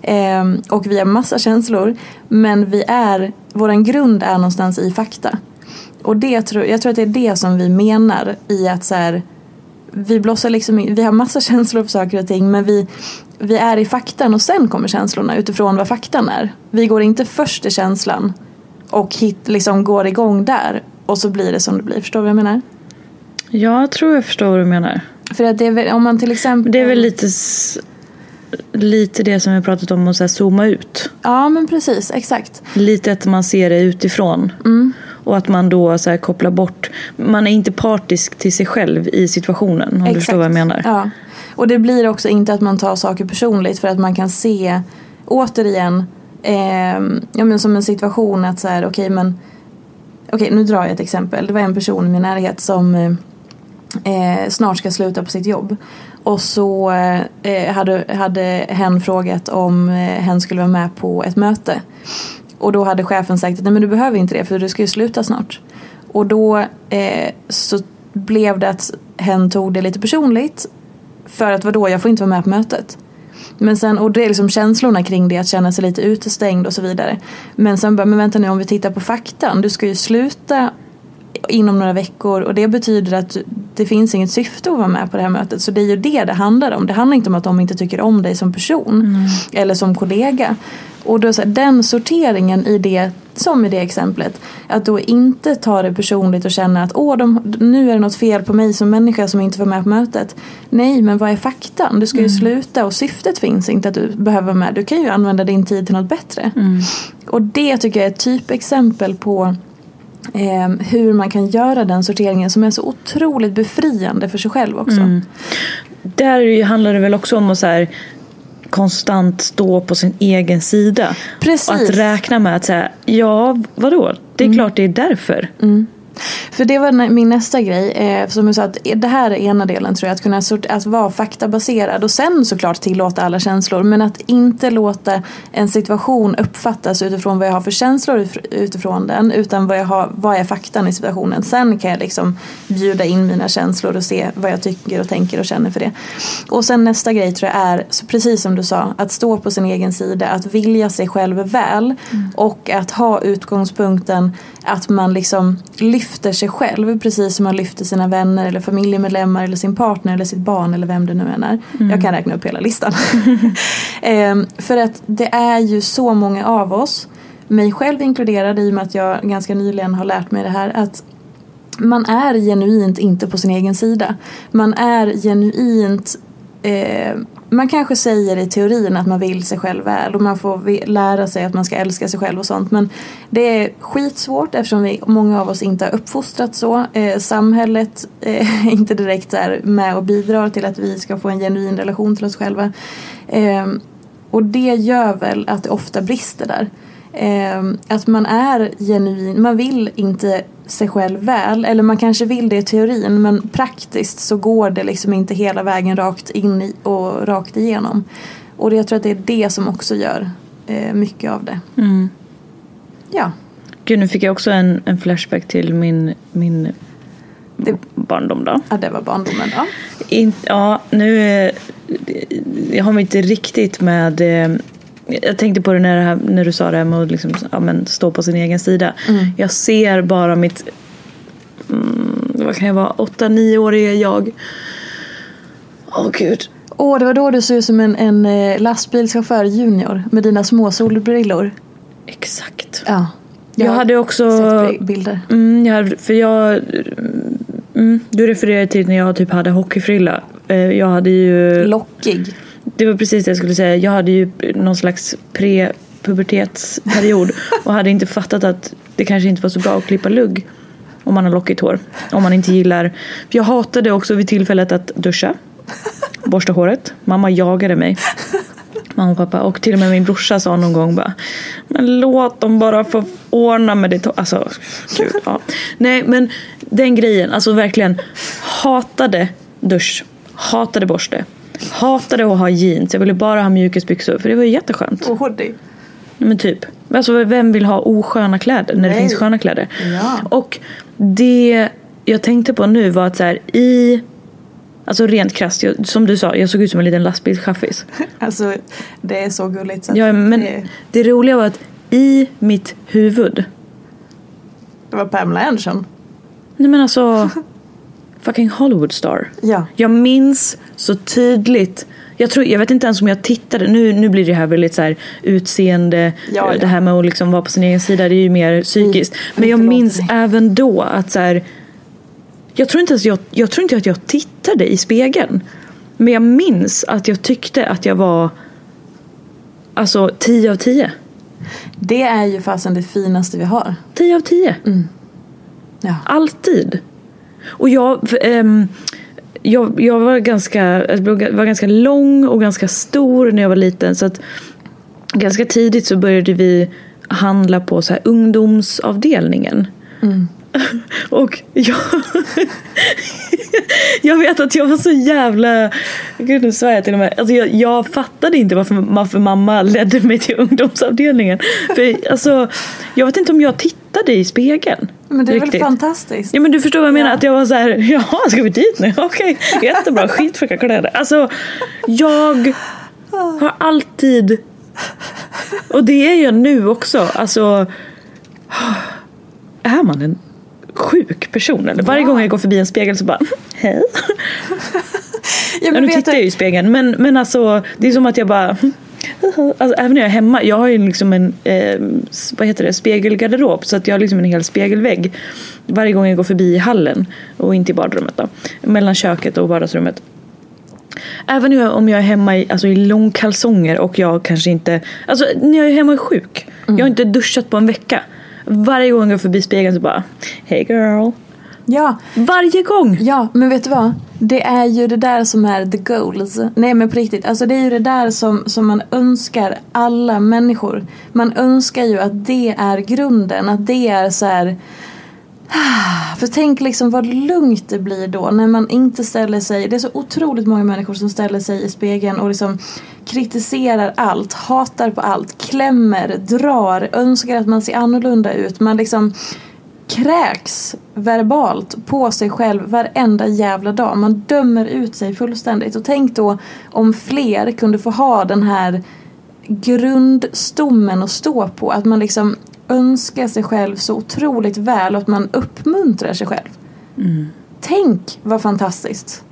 Eh, och vi har massa känslor men vi är, våran grund är någonstans i fakta. Och det tror, jag tror att det är det som vi menar i att så här, vi blossar liksom vi har massa känslor för saker och ting men vi, vi är i faktan och sen kommer känslorna utifrån vad faktan är. Vi går inte först i känslan och hit, liksom går igång där och så blir det som det blir. Förstår du vad jag menar? Jag tror jag förstår vad du menar. För att det är väl, om man till exempel... Det är väl lite, lite det som vi pratat om att så zooma ut. Ja men precis, exakt. Lite att man ser det utifrån. Och att man då så kopplar bort. Man är inte partisk till sig själv i situationen. Om du förstår vad jag menar. Ja. Och det blir också inte att man tar saker personligt för att man kan se återigen eh, ja, men som en situation att så här okej men okej nu drar jag ett exempel. Det var en person i min närhet som eh, eh, snart ska sluta på sitt jobb. Och så eh, hade, hade hen frågat om eh, hen skulle vara med på ett möte. Och då hade chefen sagt att nej men du behöver inte det för du ska ju sluta snart. Och då eh, så blev det att hen tog det lite personligt. För att vadå, jag får inte vara med på mötet. Men sen, och det är liksom känslorna kring det, att känna sig lite utestängd och så vidare. Men sen bara, men vänta nu om vi tittar på faktan. Du ska ju sluta inom några veckor och det betyder att det finns inget syfte att vara med på det här mötet. Så det är ju det det handlar om. Det handlar inte om att de inte tycker om dig som person eller som kollega. Och då så här, den sorteringen i det, som i det exemplet, att då inte ta det personligt och känna att åh, de, nu är det något fel på mig som människa som inte var med på mötet. Nej, men vad är faktan? Du ska ju sluta och syftet finns inte att du behöver vara med. Du kan ju använda din tid till något bättre. Och det tycker jag är ett typexempel på eh, hur man kan göra den sorteringen som är så otroligt befriande för sig själv också. Där handlar det väl också om att så här, konstant stå på sin egen sida. Precis. Och att räkna med att säga, ja vadå? Det är klart det är därför. För det var min nästa grej. Eh, som jag sa att det här är ena delen tror jag. Att kunna sort- att vara faktabaserad. Och sen såklart tillåta alla känslor. Men att inte låta en situation uppfattas utifrån vad jag har för känslor ut- utifrån den. Utan vad, jag har, vad är faktan i situationen. Sen kan jag liksom bjuda in mina känslor och se vad jag tycker och tänker och känner för det. Och sen nästa grej tror jag är, precis som du sa, att stå på sin egen sida. Att vilja sig själv väl. Och att ha utgångspunkten att man liksom lyfter sig själv precis som man lyfter sina vänner eller familjemedlemmar eller sin partner eller sitt barn eller vem det nu än är. Jag kan räkna upp hela listan. Ehm, för att det är ju så många av oss, mig själv inkluderad i och med att jag ganska nyligen har lärt mig det här, att man är genuint inte på sin egen sida. Man är genuint eh, man kanske säger i teorin att man vill sig själv väl och man får lära sig att man ska älska sig själv och sånt men det är skitsvårt eftersom vi, många av oss inte har uppfostrat så. Eh, samhället eh, är inte direkt är med och bidrar till att vi ska få en genuin relation till oss själva. Eh, och det gör väl att det ofta brister där. Eh, att man är genuin, man vill inte sig själv väl. Eller man kanske vill det i teorin men praktiskt så går det liksom inte hela vägen rakt in i, och rakt igenom. Och jag tror att det är det som också gör eh, mycket av det. Ja, Gud, nu fick jag också en, en flashback till min, min Det- barndom då. ja det var barndomen. Ja. In, ja, nu... eh, Jag har inte riktigt med... Jag tänkte på det när, det här, när du sa det här med att liksom, ja, men, stå på sin egen sida. Jag ser bara mitt... Mm, vad kan jag vara? Åtta, nioåriga jag. Åh gud. Åh, det var då du såg ut som en, en eh, lastbilschaufför junior med dina små solbrillor. Exakt. Ja. Jag har hade också... sett bi- bilder. Mm, jag, hade- för jag... Mm, du refererade till när jag typ hade hockeyfrilla eh, jag hade ju... Lockig. Det var precis det jag skulle säga. Jag hade ju någon slags pre-pubertetsperiod och hade inte fattat att det kanske inte var så bra att klippa lugg om man har lockigt hår. Om man inte gillar... För jag hatade också vid tillfället att duscha, borsta håret. Mamma jagade mig. Mamma och pappa. Och till och med min brorsa sa någon gång bara Men låt dem bara få ordna med det. Alltså, gud. Ja. Nej men den grejen. Alltså verkligen. Hatade dusch. Hatade borste. Hatade att ha jeans. Jag ville bara ha mjukisbyxor. För det var ju jätteskönt. Och hoodie. Men typ. Alltså vem vill ha osköna kläder när det Nej. finns sköna kläder? Ja. Och det jag tänkte på nu var att så här, i Alltså rent krasst, jag, som du sa, jag såg ut som en liten lastbilschaffis. Alltså det är så gulligt. Så Ja, men det, det roliga var att i mitt huvud, det var Pamela Anderson. nej men alltså fucking Hollywood star. Ja. Jag minns så tydligt. Jag, tror, jag vet inte ens om jag tittade. Nu, nu blir det här väldigt så här utseende. Ja, ja. Det här med att liksom vara på sin egen sida. Det är ju mer psykiskt. Mm, Men jag minns mig. även då att så här, jag, tror inte ens jag, jag tror inte att jag tittade i spegeln. Men jag minns att jag tyckte att jag var Alltså 10 av 10. Det är ju fasen det finaste vi har. 10 av 10. Ja. Alltid. Och jag, ehm, jag, jag var, ganska, jag var ganska lång och ganska stor när jag var liten. Så att ganska tidigt så började vi handla på så här ungdomsavdelningen. Mm. Och jag, jag vet att jag var så jävla... Gud nu svär jag till och med. Alltså jag, jag fattade inte varför, varför mamma ledde mig till ungdomsavdelningen. För alltså, jag vet inte om jag tittade i spegeln. Men det är väl riktigt. fantastiskt? Ja men du förstår vad jag menar, Ja. att jag var så här, jaha ska vi dit nu? Okej, jättebra, skitfräcka kläder. Alltså, jag har alltid, och det är jag nu också, alltså, är man en sjuk person eller? Varje gång jag går förbi en spegel så bara, hej. Ja, Ja, men nu vet tittar jag ju i spegeln men, men alltså det är som att jag bara Alltså, även när jag är hemma, jag har ju liksom en eh, vad heter det, spegelgarderob så att jag har liksom en hel spegelvägg varje gång jag går förbi i hallen och inte i badrummet då, mellan köket och vardagsrummet. Även om jag är hemma i, alltså i långkalsonger och jag kanske inte, alltså när jag är hemma och är sjuk, jag har inte duschat på en vecka. Varje gång jag går förbi spegeln så bara, hey girl. Ja, Varje gång! ja, men vet du vad? Det är ju det där som är the goals. Nej men på riktigt, alltså det är ju det där som, som man önskar alla människor. Man önskar ju att det är grunden, att det är så här. Ah, för tänk liksom vad lugnt det blir då när man inte ställer sig, det är så otroligt många människor som ställer sig i spegeln och liksom kritiserar allt, hatar på allt, klämmer, drar, önskar att man ser annorlunda ut. Man liksom kräks verbalt på sig själv varenda jävla dag. Man dömer ut sig fullständigt. Och tänk då om fler kunde få ha den här grundstommen att stå på. Att man liksom önskar sig själv så otroligt väl och att man uppmuntrar sig själv. Tänk vad fantastiskt.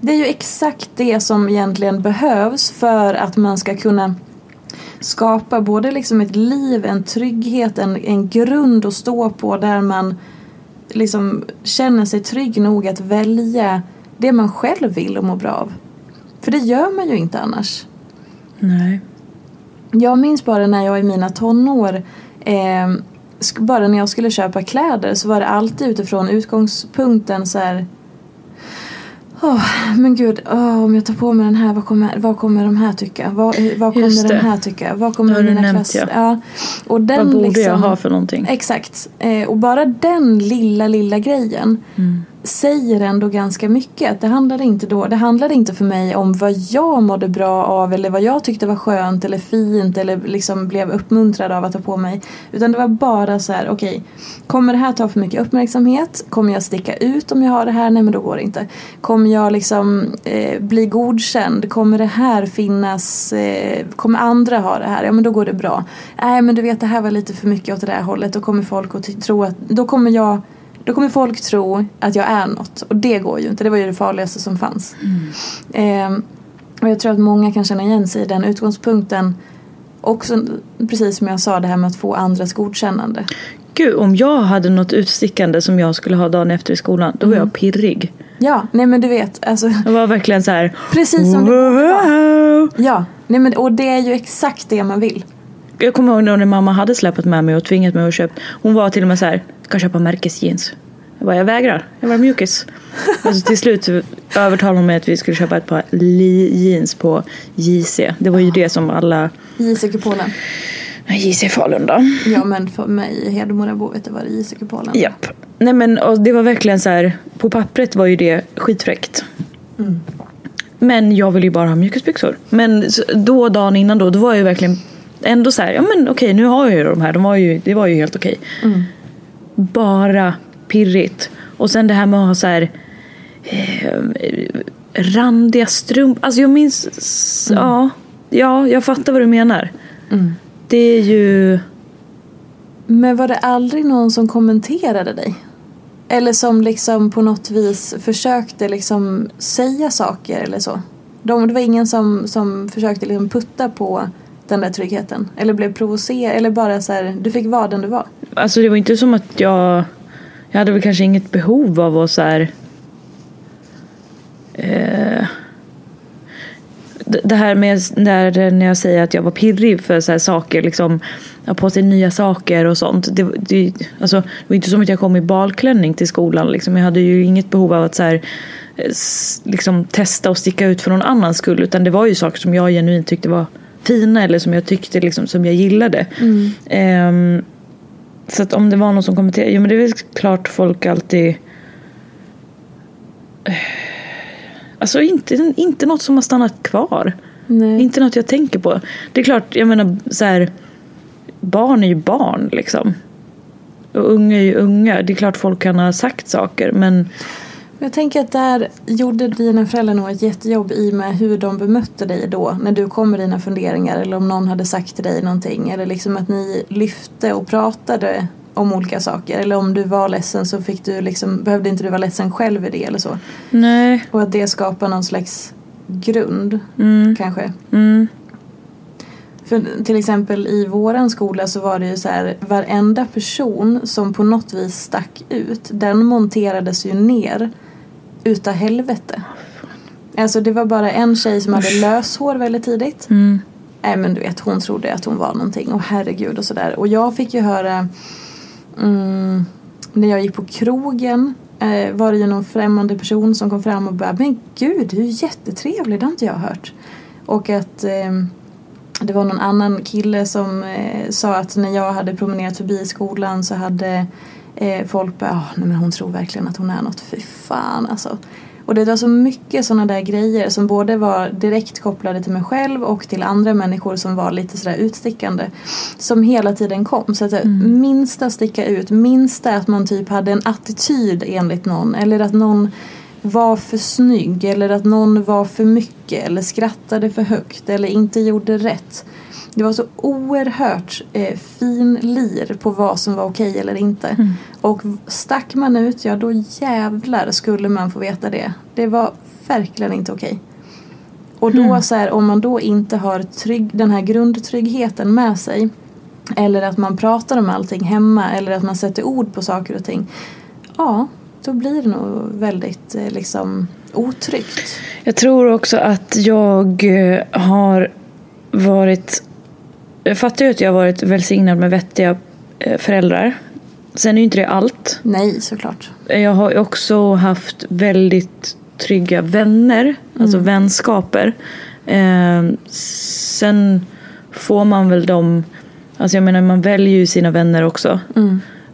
Det är ju exakt det som egentligen behövs för att man ska kunna skapa både liksom ett liv, en trygghet, en, en grund att stå på där man liksom känner sig trygg nog att välja det man själv vill och må bra av. För det gör man ju inte annars. Nej. Jag minns bara när jag i mina tonår eh, bara när jag skulle köpa kläder så var det alltid utifrån utgångspunkten så här Åh, men gud, åh, om jag tar på mig den här, vad kommer, vad kommer de här tycka? Vad, vad kommer den här tycka? Vad kommer mina klass... ja. Ja. Och den Vad borde liksom, jag ha för någonting? Exakt. Eh, och bara den lilla, lilla grejen Mm säger ändå ganska mycket. Det handlade inte då, det handlade inte för mig om vad jag mådde bra av eller vad jag tyckte var skönt eller fint eller liksom blev uppmuntrad av att ta på mig. Utan det var bara så här, okej, kommer det här ta för mycket uppmärksamhet? Kommer jag sticka ut om jag har det här? Nej men då går det inte. Kommer jag liksom eh, bli godkänd? Kommer det här finnas, eh, kommer andra ha det här? Ja men då går det bra. Nej men du vet det här var lite för mycket åt det där hållet. Då kommer folk att tro att, då kommer jag då kommer folk tro att jag är något och det går ju inte. Det var ju det farligaste som fanns. Ehm, och jag tror att många kan känna igen sig i den utgångspunkten. Också precis som jag sa det här med att få andras godkännande. Gud, om jag hade något utstickande som jag skulle ha dagen efter i skolan, då var jag pirrig. Ja, nej men du vet, alltså Det var verkligen så här. precis som. Wow. Ja, nej men och det är ju exakt det man vill. Jag kommer ihåg när mamma hade släpat med mig och tvingat mig att köpa. Hon var till och med så här. Ska köpa märkesjeans. Jag bara, jag vägrar. Jag var mjukis. alltså till slut övertalade hon mig att vi skulle köpa ett par li- jeans på JC. Det var ju det som alla... JC-kupolen. JC Falun då. Ja men för mig i Hedemora vet det var det JC-kupolen. Japp. Nej men och det var verkligen så här. På pappret var ju det skitfräckt. Men jag ville ju bara ha mjukisbyxor. Men då dagen innan då, då var jag ju verkligen ändå så här. Ja men okej nu har jag ju de här. De var ju, det var ju helt okej. Bara pirrigt. Och sen det här med att ha så här. Eh, randiga strumpor. Alltså jag minns. s- Ja, ja, jag fattar vad du menar. Det är ju. Men var det aldrig någon som kommenterade dig? Eller som liksom på något vis försökte liksom säga saker eller så? De, det var ingen som, som försökte liksom putta på den där tryggheten? Eller blev provocerad? Eller bara så här, du fick vara den du var? Alltså det var inte som att jag... Jag hade väl kanske inget behov av att så här... Eh, det här med när, när jag säger att jag var pirrig för så här saker, liksom ha på sig nya saker och sånt. Det, det, alltså, det var inte som att jag kom i balklänning till skolan. Liksom. Jag hade ju inget behov av att så här, liksom, testa och sticka ut för någon annans skull. Utan det var ju saker som jag genuint tyckte var fina eller som jag tyckte liksom, som jag gillade. Ehm, så att om det var någon som kommenterade, jo men det är väl klart folk alltid Eh, Alltså inte, inte något som har stannat kvar. Nej. Inte något jag tänker på. Det är klart, jag menar så här, barn är ju barn liksom. Och unga är ju unga. Det är klart folk kan ha sagt saker men Jag tänker att där gjorde dina föräldrar nog ett jättejobb i med hur de bemötte dig då när du kom med dina funderingar eller om någon hade sagt till dig någonting eller liksom att ni lyfte och pratade om olika saker eller om du var ledsen så fick du liksom, behövde inte du vara ledsen själv i det eller så. nej. Och att det skapar någon slags grund kanske. Mm. För till exempel i våran skola så var det ju så här varenda person som på något vis stack ut den monterades ju ner utav helvete. Alltså det var bara en tjej som hade löshår väldigt tidigt. Mm. Nej men du vet hon trodde att hon var någonting och herregud och sådär. Och jag fick ju höra mm, när jag gick på krogen eh, var det ju någon främmande person som kom fram och bara Men gud du är jättetrevlig, det har inte jag hört. Och att eh, det var någon annan kille som eh, sa att när jag hade promenerat förbi skolan så hade eh, folk bara, ah, nej men hon tror verkligen att hon är något, fy fan alltså. Och det var så mycket sådana där grejer som både var direkt kopplade till mig själv och till andra människor som var lite sådär utstickande. Som hela tiden kom. Så att det minsta sticka ut, minsta att man typ hade en attityd enligt någon. Eller att någon var för snygg eller att någon var för mycket eller skrattade för högt eller inte gjorde rätt. Det var så oerhört eh, fin lir på vad som var okej eller inte. Och stack man ut, ja då jävlar skulle man få veta det. Det var verkligen inte okej. Och då så här, om man då inte har trygg, den här grundtryggheten med sig eller att man pratar om allting hemma eller att man sätter ord på saker och ting. Ja, då blir det nog väldigt eh, liksom otryggt. Jag tror också att jag eh, har varit... Jag fattar ju att jag har varit välsignad med vettiga eh, föräldrar. Sen är ju inte det allt. Nej, såklart. Jag har också haft väldigt trygga vänner, alltså vänskaper. Eh, sen får man väl dem, alltså jag menar man väljer ju sina vänner också.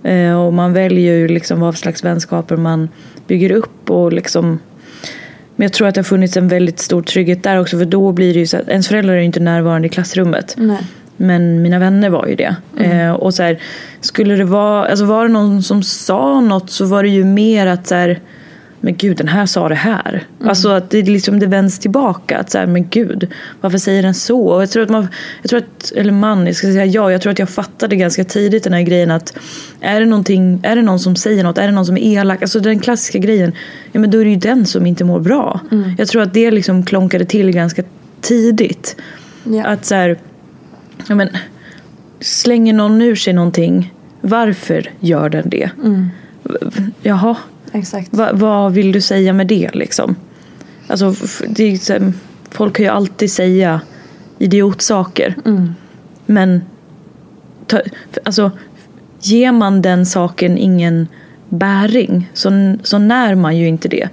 Eh, och man väljer ju liksom vad för slags vänskaper man bygger upp och liksom men jag tror att det har funnits en väldigt stor trygghet där också för då blir det ju så att ens föräldrar är ju inte närvarande i klassrummet. Nej. Men mina vänner var ju det. Eh, och så här, skulle det vara, alltså var det någon som sa något så var det ju mer att så här, men gud den här sa det här. Alltså att det, liksom, det vänds tillbaka. Att så här, men gud, varför säger den så? Och jag tror att man, jag tror att, eller man, jag ska säga ja, jag tror att jag fattade ganska tidigt den här grejen att är det, någonting, är det någon som säger något, är det någon som är elak, alltså den klassiska grejen, ja men då är det ju den som inte mår bra. Jag tror att det liksom klonkade till ganska tidigt. Ja. Att så här, ja men, slänger någon ur sig någonting, varför gör den det? Jaha, Exakt. Va, vad vill du säga med det liksom? Alltså, det folk kan ju alltid säga idiotsaker. Men ta, alltså, ger man den saken ingen bäring så, så när man ju inte det.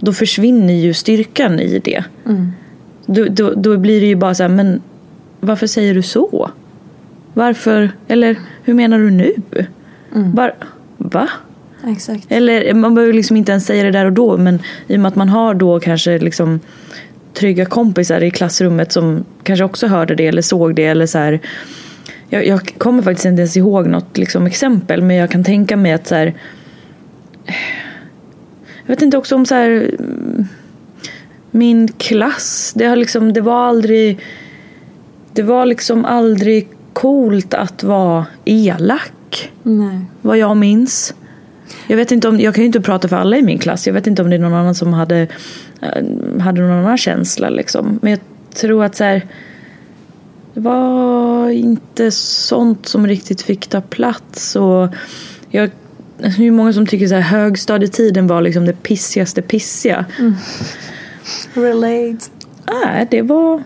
Då försvinner ju styrkan i det. Då, då, då blir det ju bara så här, men varför säger du så? Varför, eller hur menar du nu? Var, va? Exakt. Eller man behöver liksom inte ens säga det där och då men i och med att man har då kanske liksom trygga kompisar i klassrummet som kanske också hörde det eller såg det eller så här. Jag, jag kommer faktiskt inte ens ihåg något liksom exempel men jag kan tänka mig att så här. Jag vet inte också om så här. Min klass, det har liksom, det var aldrig Det var liksom aldrig coolt att vara elak Nej. vad jag minns. Jag vet inte om, jag kan ju inte prata för alla i min klass. Jag vet inte om det är någon annan som hade, eh, hade någon annan känsla liksom. Men jag tror att så här, det var inte sånt som riktigt fick ta plats. Och jag, det är många som tycker så här, högstadietiden var liksom det pissigaste pissiga. Relate. Nej, det var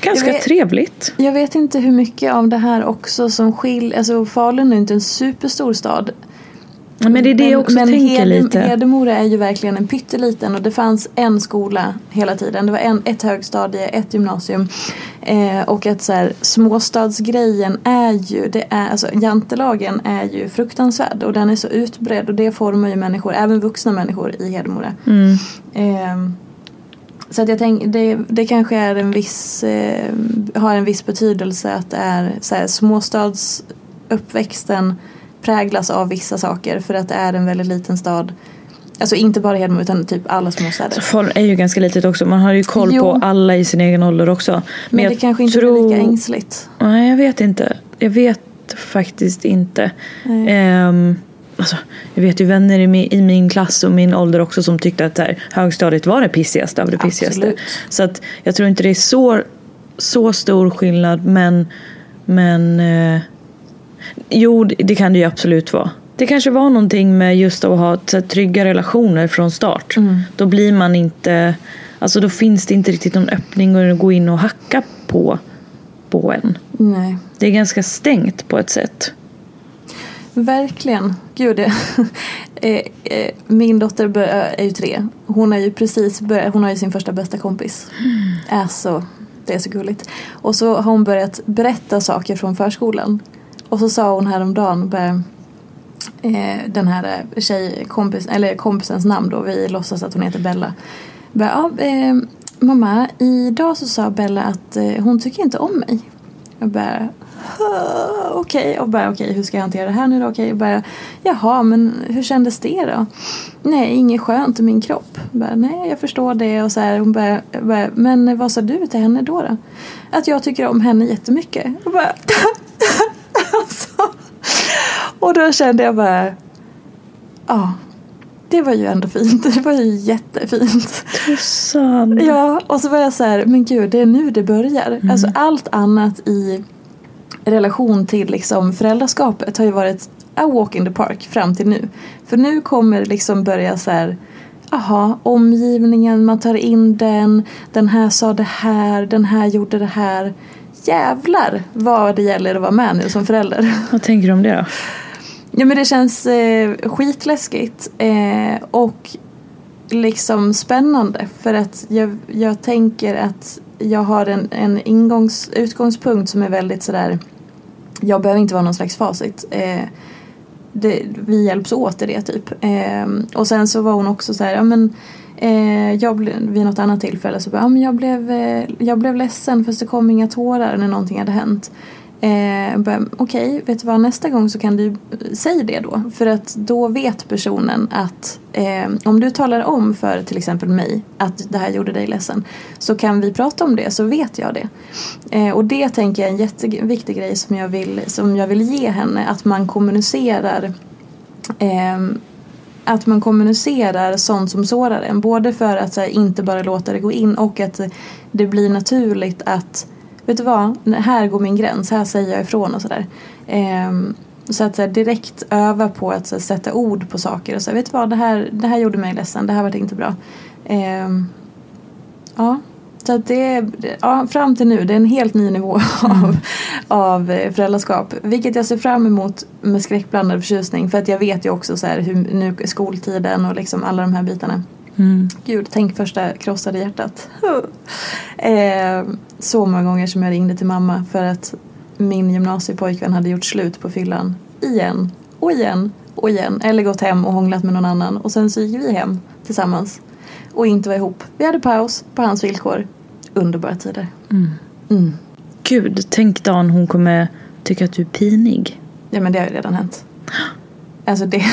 ganska Jag vet- trevligt. Jag vet inte hur mycket av det här också som skiljer, alltså Falun är inte en superstor stad. Men det är det jag också men tänker Hedem- lite. Hedemora är ju verkligen en pytteliten och det fanns en skola hela tiden. Det var en, ett högstadie, ett gymnasium. Eh, och att så här, småstadsgrejen är ju, det är, alltså jantelagen är ju fruktansvärd och den är så utbredd och det formar ju människor, även vuxna människor i Hedemora. Mm. Ehm, så att jag tänker, det, det kanske är en viss, eh, har en viss betydelse att det är så här, småstadsuppväxten präglas av vissa saker för att det är en väldigt liten stad. Alltså inte bara Hedemora utan typ alla småstäder. Falun är ju ganska litet också. Man har ju koll Jo. på alla i sin egen ålder också. Men, jag det kanske inte tror... blir lika ängsligt. Nej, jag vet inte. Jag vet faktiskt inte. Ehm, alltså, jag vet ju vänner i min, i min klass och min ålder också som tyckte att här, högstadiet var det pissigaste av det pissigaste. Absolut. Så att jag tror inte det är så, så stor skillnad men, men eh, jo det, kan det ju absolut vara. Det kanske var någonting med just att ha här, trygga relationer från start. Då blir man inte, alltså då finns det inte riktigt någon öppning att gå in och hacka på, på en. Nej. Det är ganska stängt på ett sätt. Verkligen. Gud, eh, eh, min dotter är ju tre. Hon, är ju precis börjat, hon har ju sin första bästa kompis. Alltså, det är så gulligt. Och så har hon börjat berätta saker från förskolan. Och så sa hon häromdagen bara, eh, den här eh, tjej, kompis, eller kompisens namn då, vi låtsas att hon heter Bella. Bara, ja, eh, mamma, idag så sa Bella att eh, hon tycker inte om mig. Jag bara, okej, okej, och bara okej, hur ska jag hantera det här nu då? Okej, och bara, jaha, men hur kändes det då? Nej, inget skönt i min kropp. Jag Bara, Nej, jag förstår det och så här, hon bara, bara, men vad sa du till henne då, då? Att jag tycker om henne jättemycket. Och bara. Och då kände jag bara, ja, det var ju ändå fint. Det var ju jättefint. Tussan. Ja, och så var jag så här, men gud, det är nu det börjar. Alltså allt annat i relation till liksom föräldraskapet har ju varit a walk in the park fram till nu. För nu kommer det liksom börja så här, aha, omgivningen, man tar in den, den här sa det här, den här gjorde det här. Jävlar vad det gäller att vara med nu som förälder. Vad tänker du om det då? Ja men det känns eh, skitläskigt eh, och liksom spännande för att jag, jag tänker att jag har en, en ingångs, utgångspunkt som är väldigt sådär jag behöver inte vara någon slags facit. Eh, det, vi hjälps åt i det typ. Eh, och sen så var hon också så här, ja men eh, jag ble, vid något annat tillfälle så bara, ja men jag blev, eh, jag blev ledsen för det kom inga tårar när någonting hade hänt. Eh, Okej, Okej, vet du vad, nästa gång så kan du eh, säga det då. För att då vet personen att eh, om du talar om för till exempel mig att det här gjorde dig ledsen så kan vi prata om det så vet jag det. Eh, och det tänker jag är en jätteviktig grej som jag vill, som jag vill ge henne. Att man kommunicerar eh, att man kommunicerar sånt som sårar en. Både för att så här, inte bara låta det gå in och att det blir naturligt att Vet du vad, här går min gräns, här säger jag ifrån och sådär. Ehm, Så att så här, direkt öva på att här, sätta ord på saker och säga vet du vad det här, det här gjorde mig ledsen, det här var inte bra. Ehm, ja, så att det ja, fram till nu, det är en helt ny nivå av, av eh, föräldraskap. Vilket jag ser fram emot med skräckblandad förtjusning. För att jag vet ju också så här hur nu skoltiden och liksom alla de här bitarna. Gud, tänk första krossade hjärtat. eh, så många gånger som jag ringde till mamma för att min gymnasiepojkvän hade gjort slut på fyllan. Igen och igen och igen. Eller gått hem och hånglat med någon annan. Och sen så gick vi hem tillsammans. Och inte var ihop. Vi hade paus på hans villkor. Underbara tider. Mm. Gud, tänk dagen hon kommer tycka att du är pinig. Ja men det har ju redan hänt. Alltså det...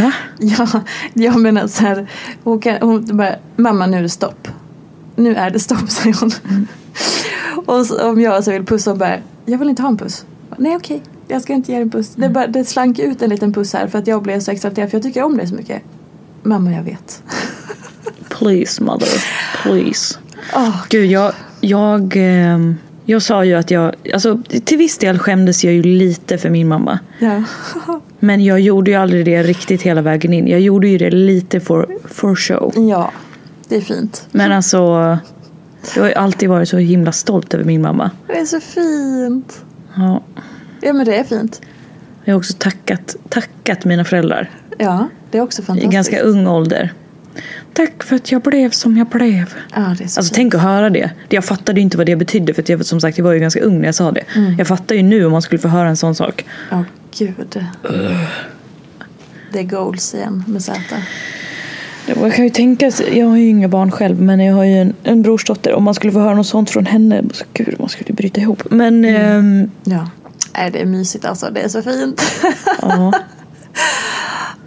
Va? Ja, jag menar så här. Hon, kan, hon bara, mamma nu är det stopp. Nu är det stopp säger hon. Och så, om jag så vill pussa och bara, jag vill inte ha en puss. Nej okej, jag ska inte ge dig en puss. Det, bara, det slank ut en liten puss här för att jag blev så exalterad för jag tycker om dig så mycket. Mamma jag vet. Please mother, please. Åh, Gud, jag, jag, ehm, jag sa ju att jag, alltså till viss del skämdes jag ju lite för min mamma. ja. Men jag gjorde ju aldrig det riktigt hela vägen in. Jag gjorde ju det lite for, for show. ja, det är fint. Men alltså, jag har ju alltid varit så himla stolt över min mamma. Det är så fint. Ja. Ja men det är fint. Jag har också tackat, tackat mina föräldrar Ja, det är också i fantastiskt. ganska ung ålder. Tack för att jag blev som jag blev. Ja, Alltså fint. tänk att höra det. Jag fattade ju inte vad det betydde för jag, som sagt jag var ju ganska ung när jag sa det. Mm. Jag fattar ju nu om man skulle få höra en sån sak. Ja, gud. Det är goals igen med Z. Man kan ju tänka sig, jag har ju inga barn själv men jag har ju en, en brorsdotter. Om man skulle få höra något sånt från henne, så gud man skulle bryta ihop. Men Mm. ehm, Ja. Nej, det är mysigt alltså. Det är så fint. ja,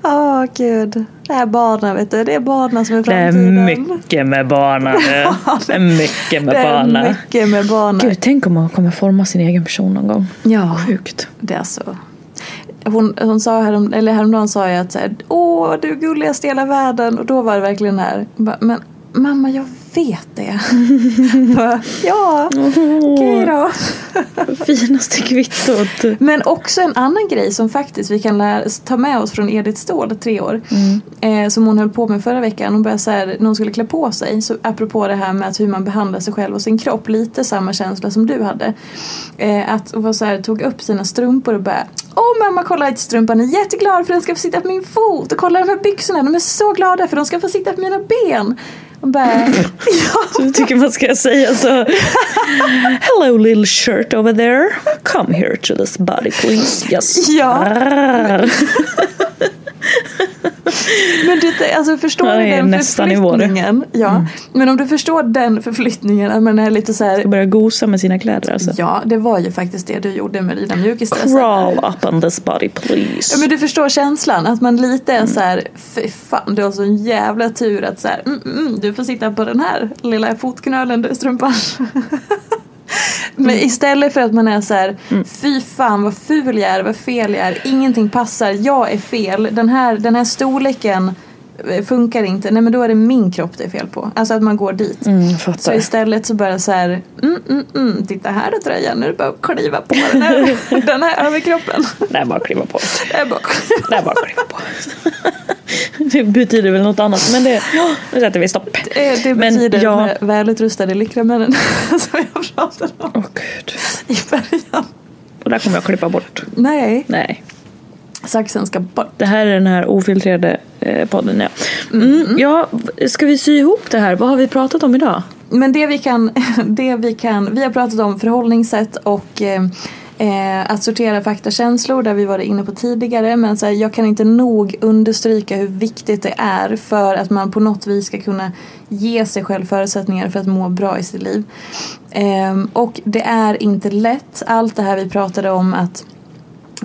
Åh, gud. Det här barnen, vet du. Det är barnen som är det är framtiden. mycket med barnen. Det är mycket med Det är barnen. mycket med barnen. Gud, tänk om man kommer forma sin egen person någon gång. Ja. Sjukt. Det är så. Hon, hon sa härom, eller häromdagen sa jag att så här, åh du är gulligast i hela världen och då var det verkligen här. Bara, Men mamma jag vet det. Bara, ja, okej då. Finaste kvittot. Men också en annan grej som faktiskt vi kan lära, ta med oss från Edith Ståhl, tre år. Eh, som hon höll på med förra veckan. Hon började så här, när hon skulle klä på sig. Så apropå det här med att hur man behandlar sig själv och sin kropp. Lite samma känsla som du hade. Eh, att hon var så här, tog upp sina strumpor och bara Åh mamma kolla strumpan, jag är jätteglad för den ska få sitta på min fot. Och kolla de här byxorna, de är så glada för de ska få sitta på mina ben. Och bara, ja. Så jag tycker man ska säga så. Hello little shirt over there. Come here to this body please. Yes. Ja. Men du, alltså förstår Ja, du det den det. förflyttningen? Ja, men om du förstår den förflyttningen, att man är lite så här, Och börja gosa med sina kläder alltså. Ja, det var ju faktiskt det du gjorde med dina mjukisdressar. Crawl up on this body please. Ja, men du förstår känslan, att man lite är så här, fy fan du har sån jävla tur att så här, mm, mm, du får sitta på den här lilla fotknölen du strumpan. Men istället för att man är så här, fy fan vad ful jag är, vad fel jag är, ingenting passar, jag är fel, den här, den här storleken funkar inte, nej men då är det min kropp det är fel på. Alltså att man går dit. Mm, jag Så istället så bara så här, mm, mm, mm, titta här är tröjan, nu är det bara att kliva på den här, den här överkroppen. Det är bara att kliva på. Det är bara att Det är bara att kliva på. Det betyder väl något annat men det, nu sätter vi stopp. Det, det Men betyder ja. med välutrustade lyckramännen som jag pratade om Åh gud. i början. Och där kommer jag klippa bort. Nej, Nej. Saxen ska bort. Det här är den här ofiltrerade eh, podden ja. Mm, ja. Ska vi sy ihop det här? Vad har vi pratat om idag? Men det vi kan, det vi kan, vi har pratat om förhållningssätt och eh, eh, att sortera faktakänslor där vi var inne på tidigare. Men så här, jag kan inte nog understryka hur viktigt det är för att man på något vis ska kunna ge sig själv förutsättningar för att må bra i sitt liv. Ehm, och det är inte lätt. Allt det här vi pratade om att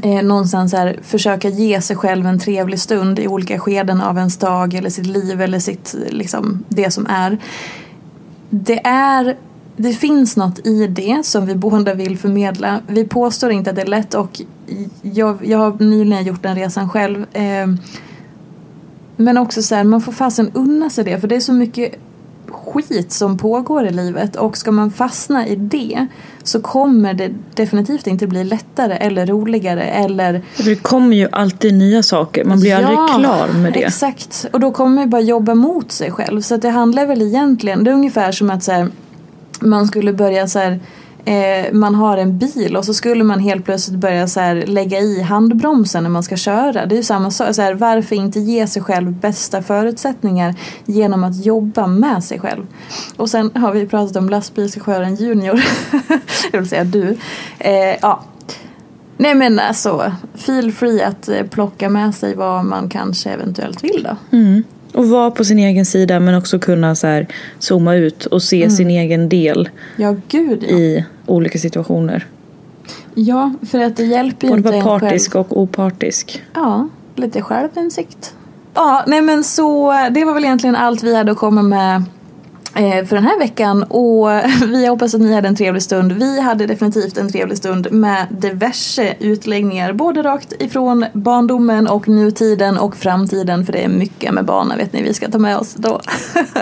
eh, någonstans här, försöka ge sig själv en trevlig stund i olika skeden av ens dag eller sitt liv eller sitt, liksom, det som är. Det är det finns något i det som vi båda vill förmedla. Vi påstår inte att det är lätt och jag, jag har nyligen gjort den resan själv. Eh, men också så här, man får fasen unna sig det för det är så mycket skit som pågår i livet och ska man fastna i det så kommer det definitivt inte bli lättare eller roligare eller Det kommer ju alltid nya saker. Man blir aldrig klar med det. Exakt. Och då kommer man bara jobba mot sig själv. Så att det handlar väl egentligen, det är ungefär som att så här, man skulle börja så här, eh, man har en bil och så skulle man helt plötsligt börja så här, lägga i handbromsen när man ska köra. Det är ju samma sak. Så här, varför inte ge sig själv bästa förutsättningar genom att jobba med sig själv. Och sen har vi pratat om lastbilschauffören Junior. Jag vill säga du. Eh, ja. Nej men alltså, feel free att eh, plocka med sig vad man kanske eventuellt vill då. Mm. Och vara på sin egen sida men också kunna så här zooma ut och se sin egen del Ja, gud ja. i olika situationer. Ja, för att det hjälper ju Både inte vara en själv. partisk och opartisk. Ja, lite självinsikt. Ja, nej men så det var väl egentligen allt vi hade att komma med för den här veckan och vi hoppas att ni hade en trevlig stund. Vi hade definitivt en trevlig stund med diverse utläggningar både rakt ifrån barndomen och nutiden och framtiden för det är mycket med barnen vet ni vi ska ta med oss då.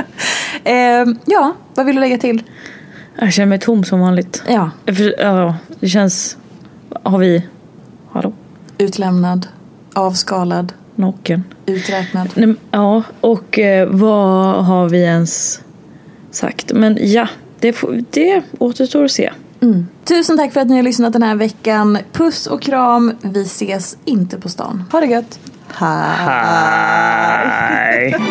eh, ja, vad vill du lägga till? Jag känner mig tom som vanligt. Ja, ja, det känns... Har vi... Hallå? utlämnad, avskalad, Naken. uträknad. Ja, och eh, vad har vi ens sagt? Men ja, det, får, det återstår att se. Tusen tack för att ni har lyssnat den här veckan. Puss och kram. Vi ses inte på stan. Ha det gött. Hej!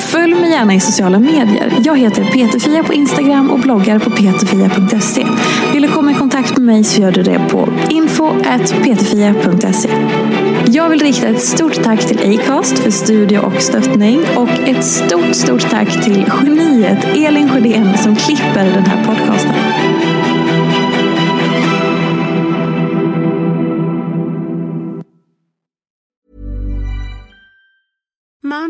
Följ mig gärna i sociala medier. Jag heter Peterfia på Instagram och bloggar på peterfia.se. Vill du komma i kontakt med mig så gör du det på info.peterfia.se. Jag vill rikta ett stort tack till Acast för studie och stöttning och ett stort, stort tack till geniet Elin Sjödén som klipper den här podcasten.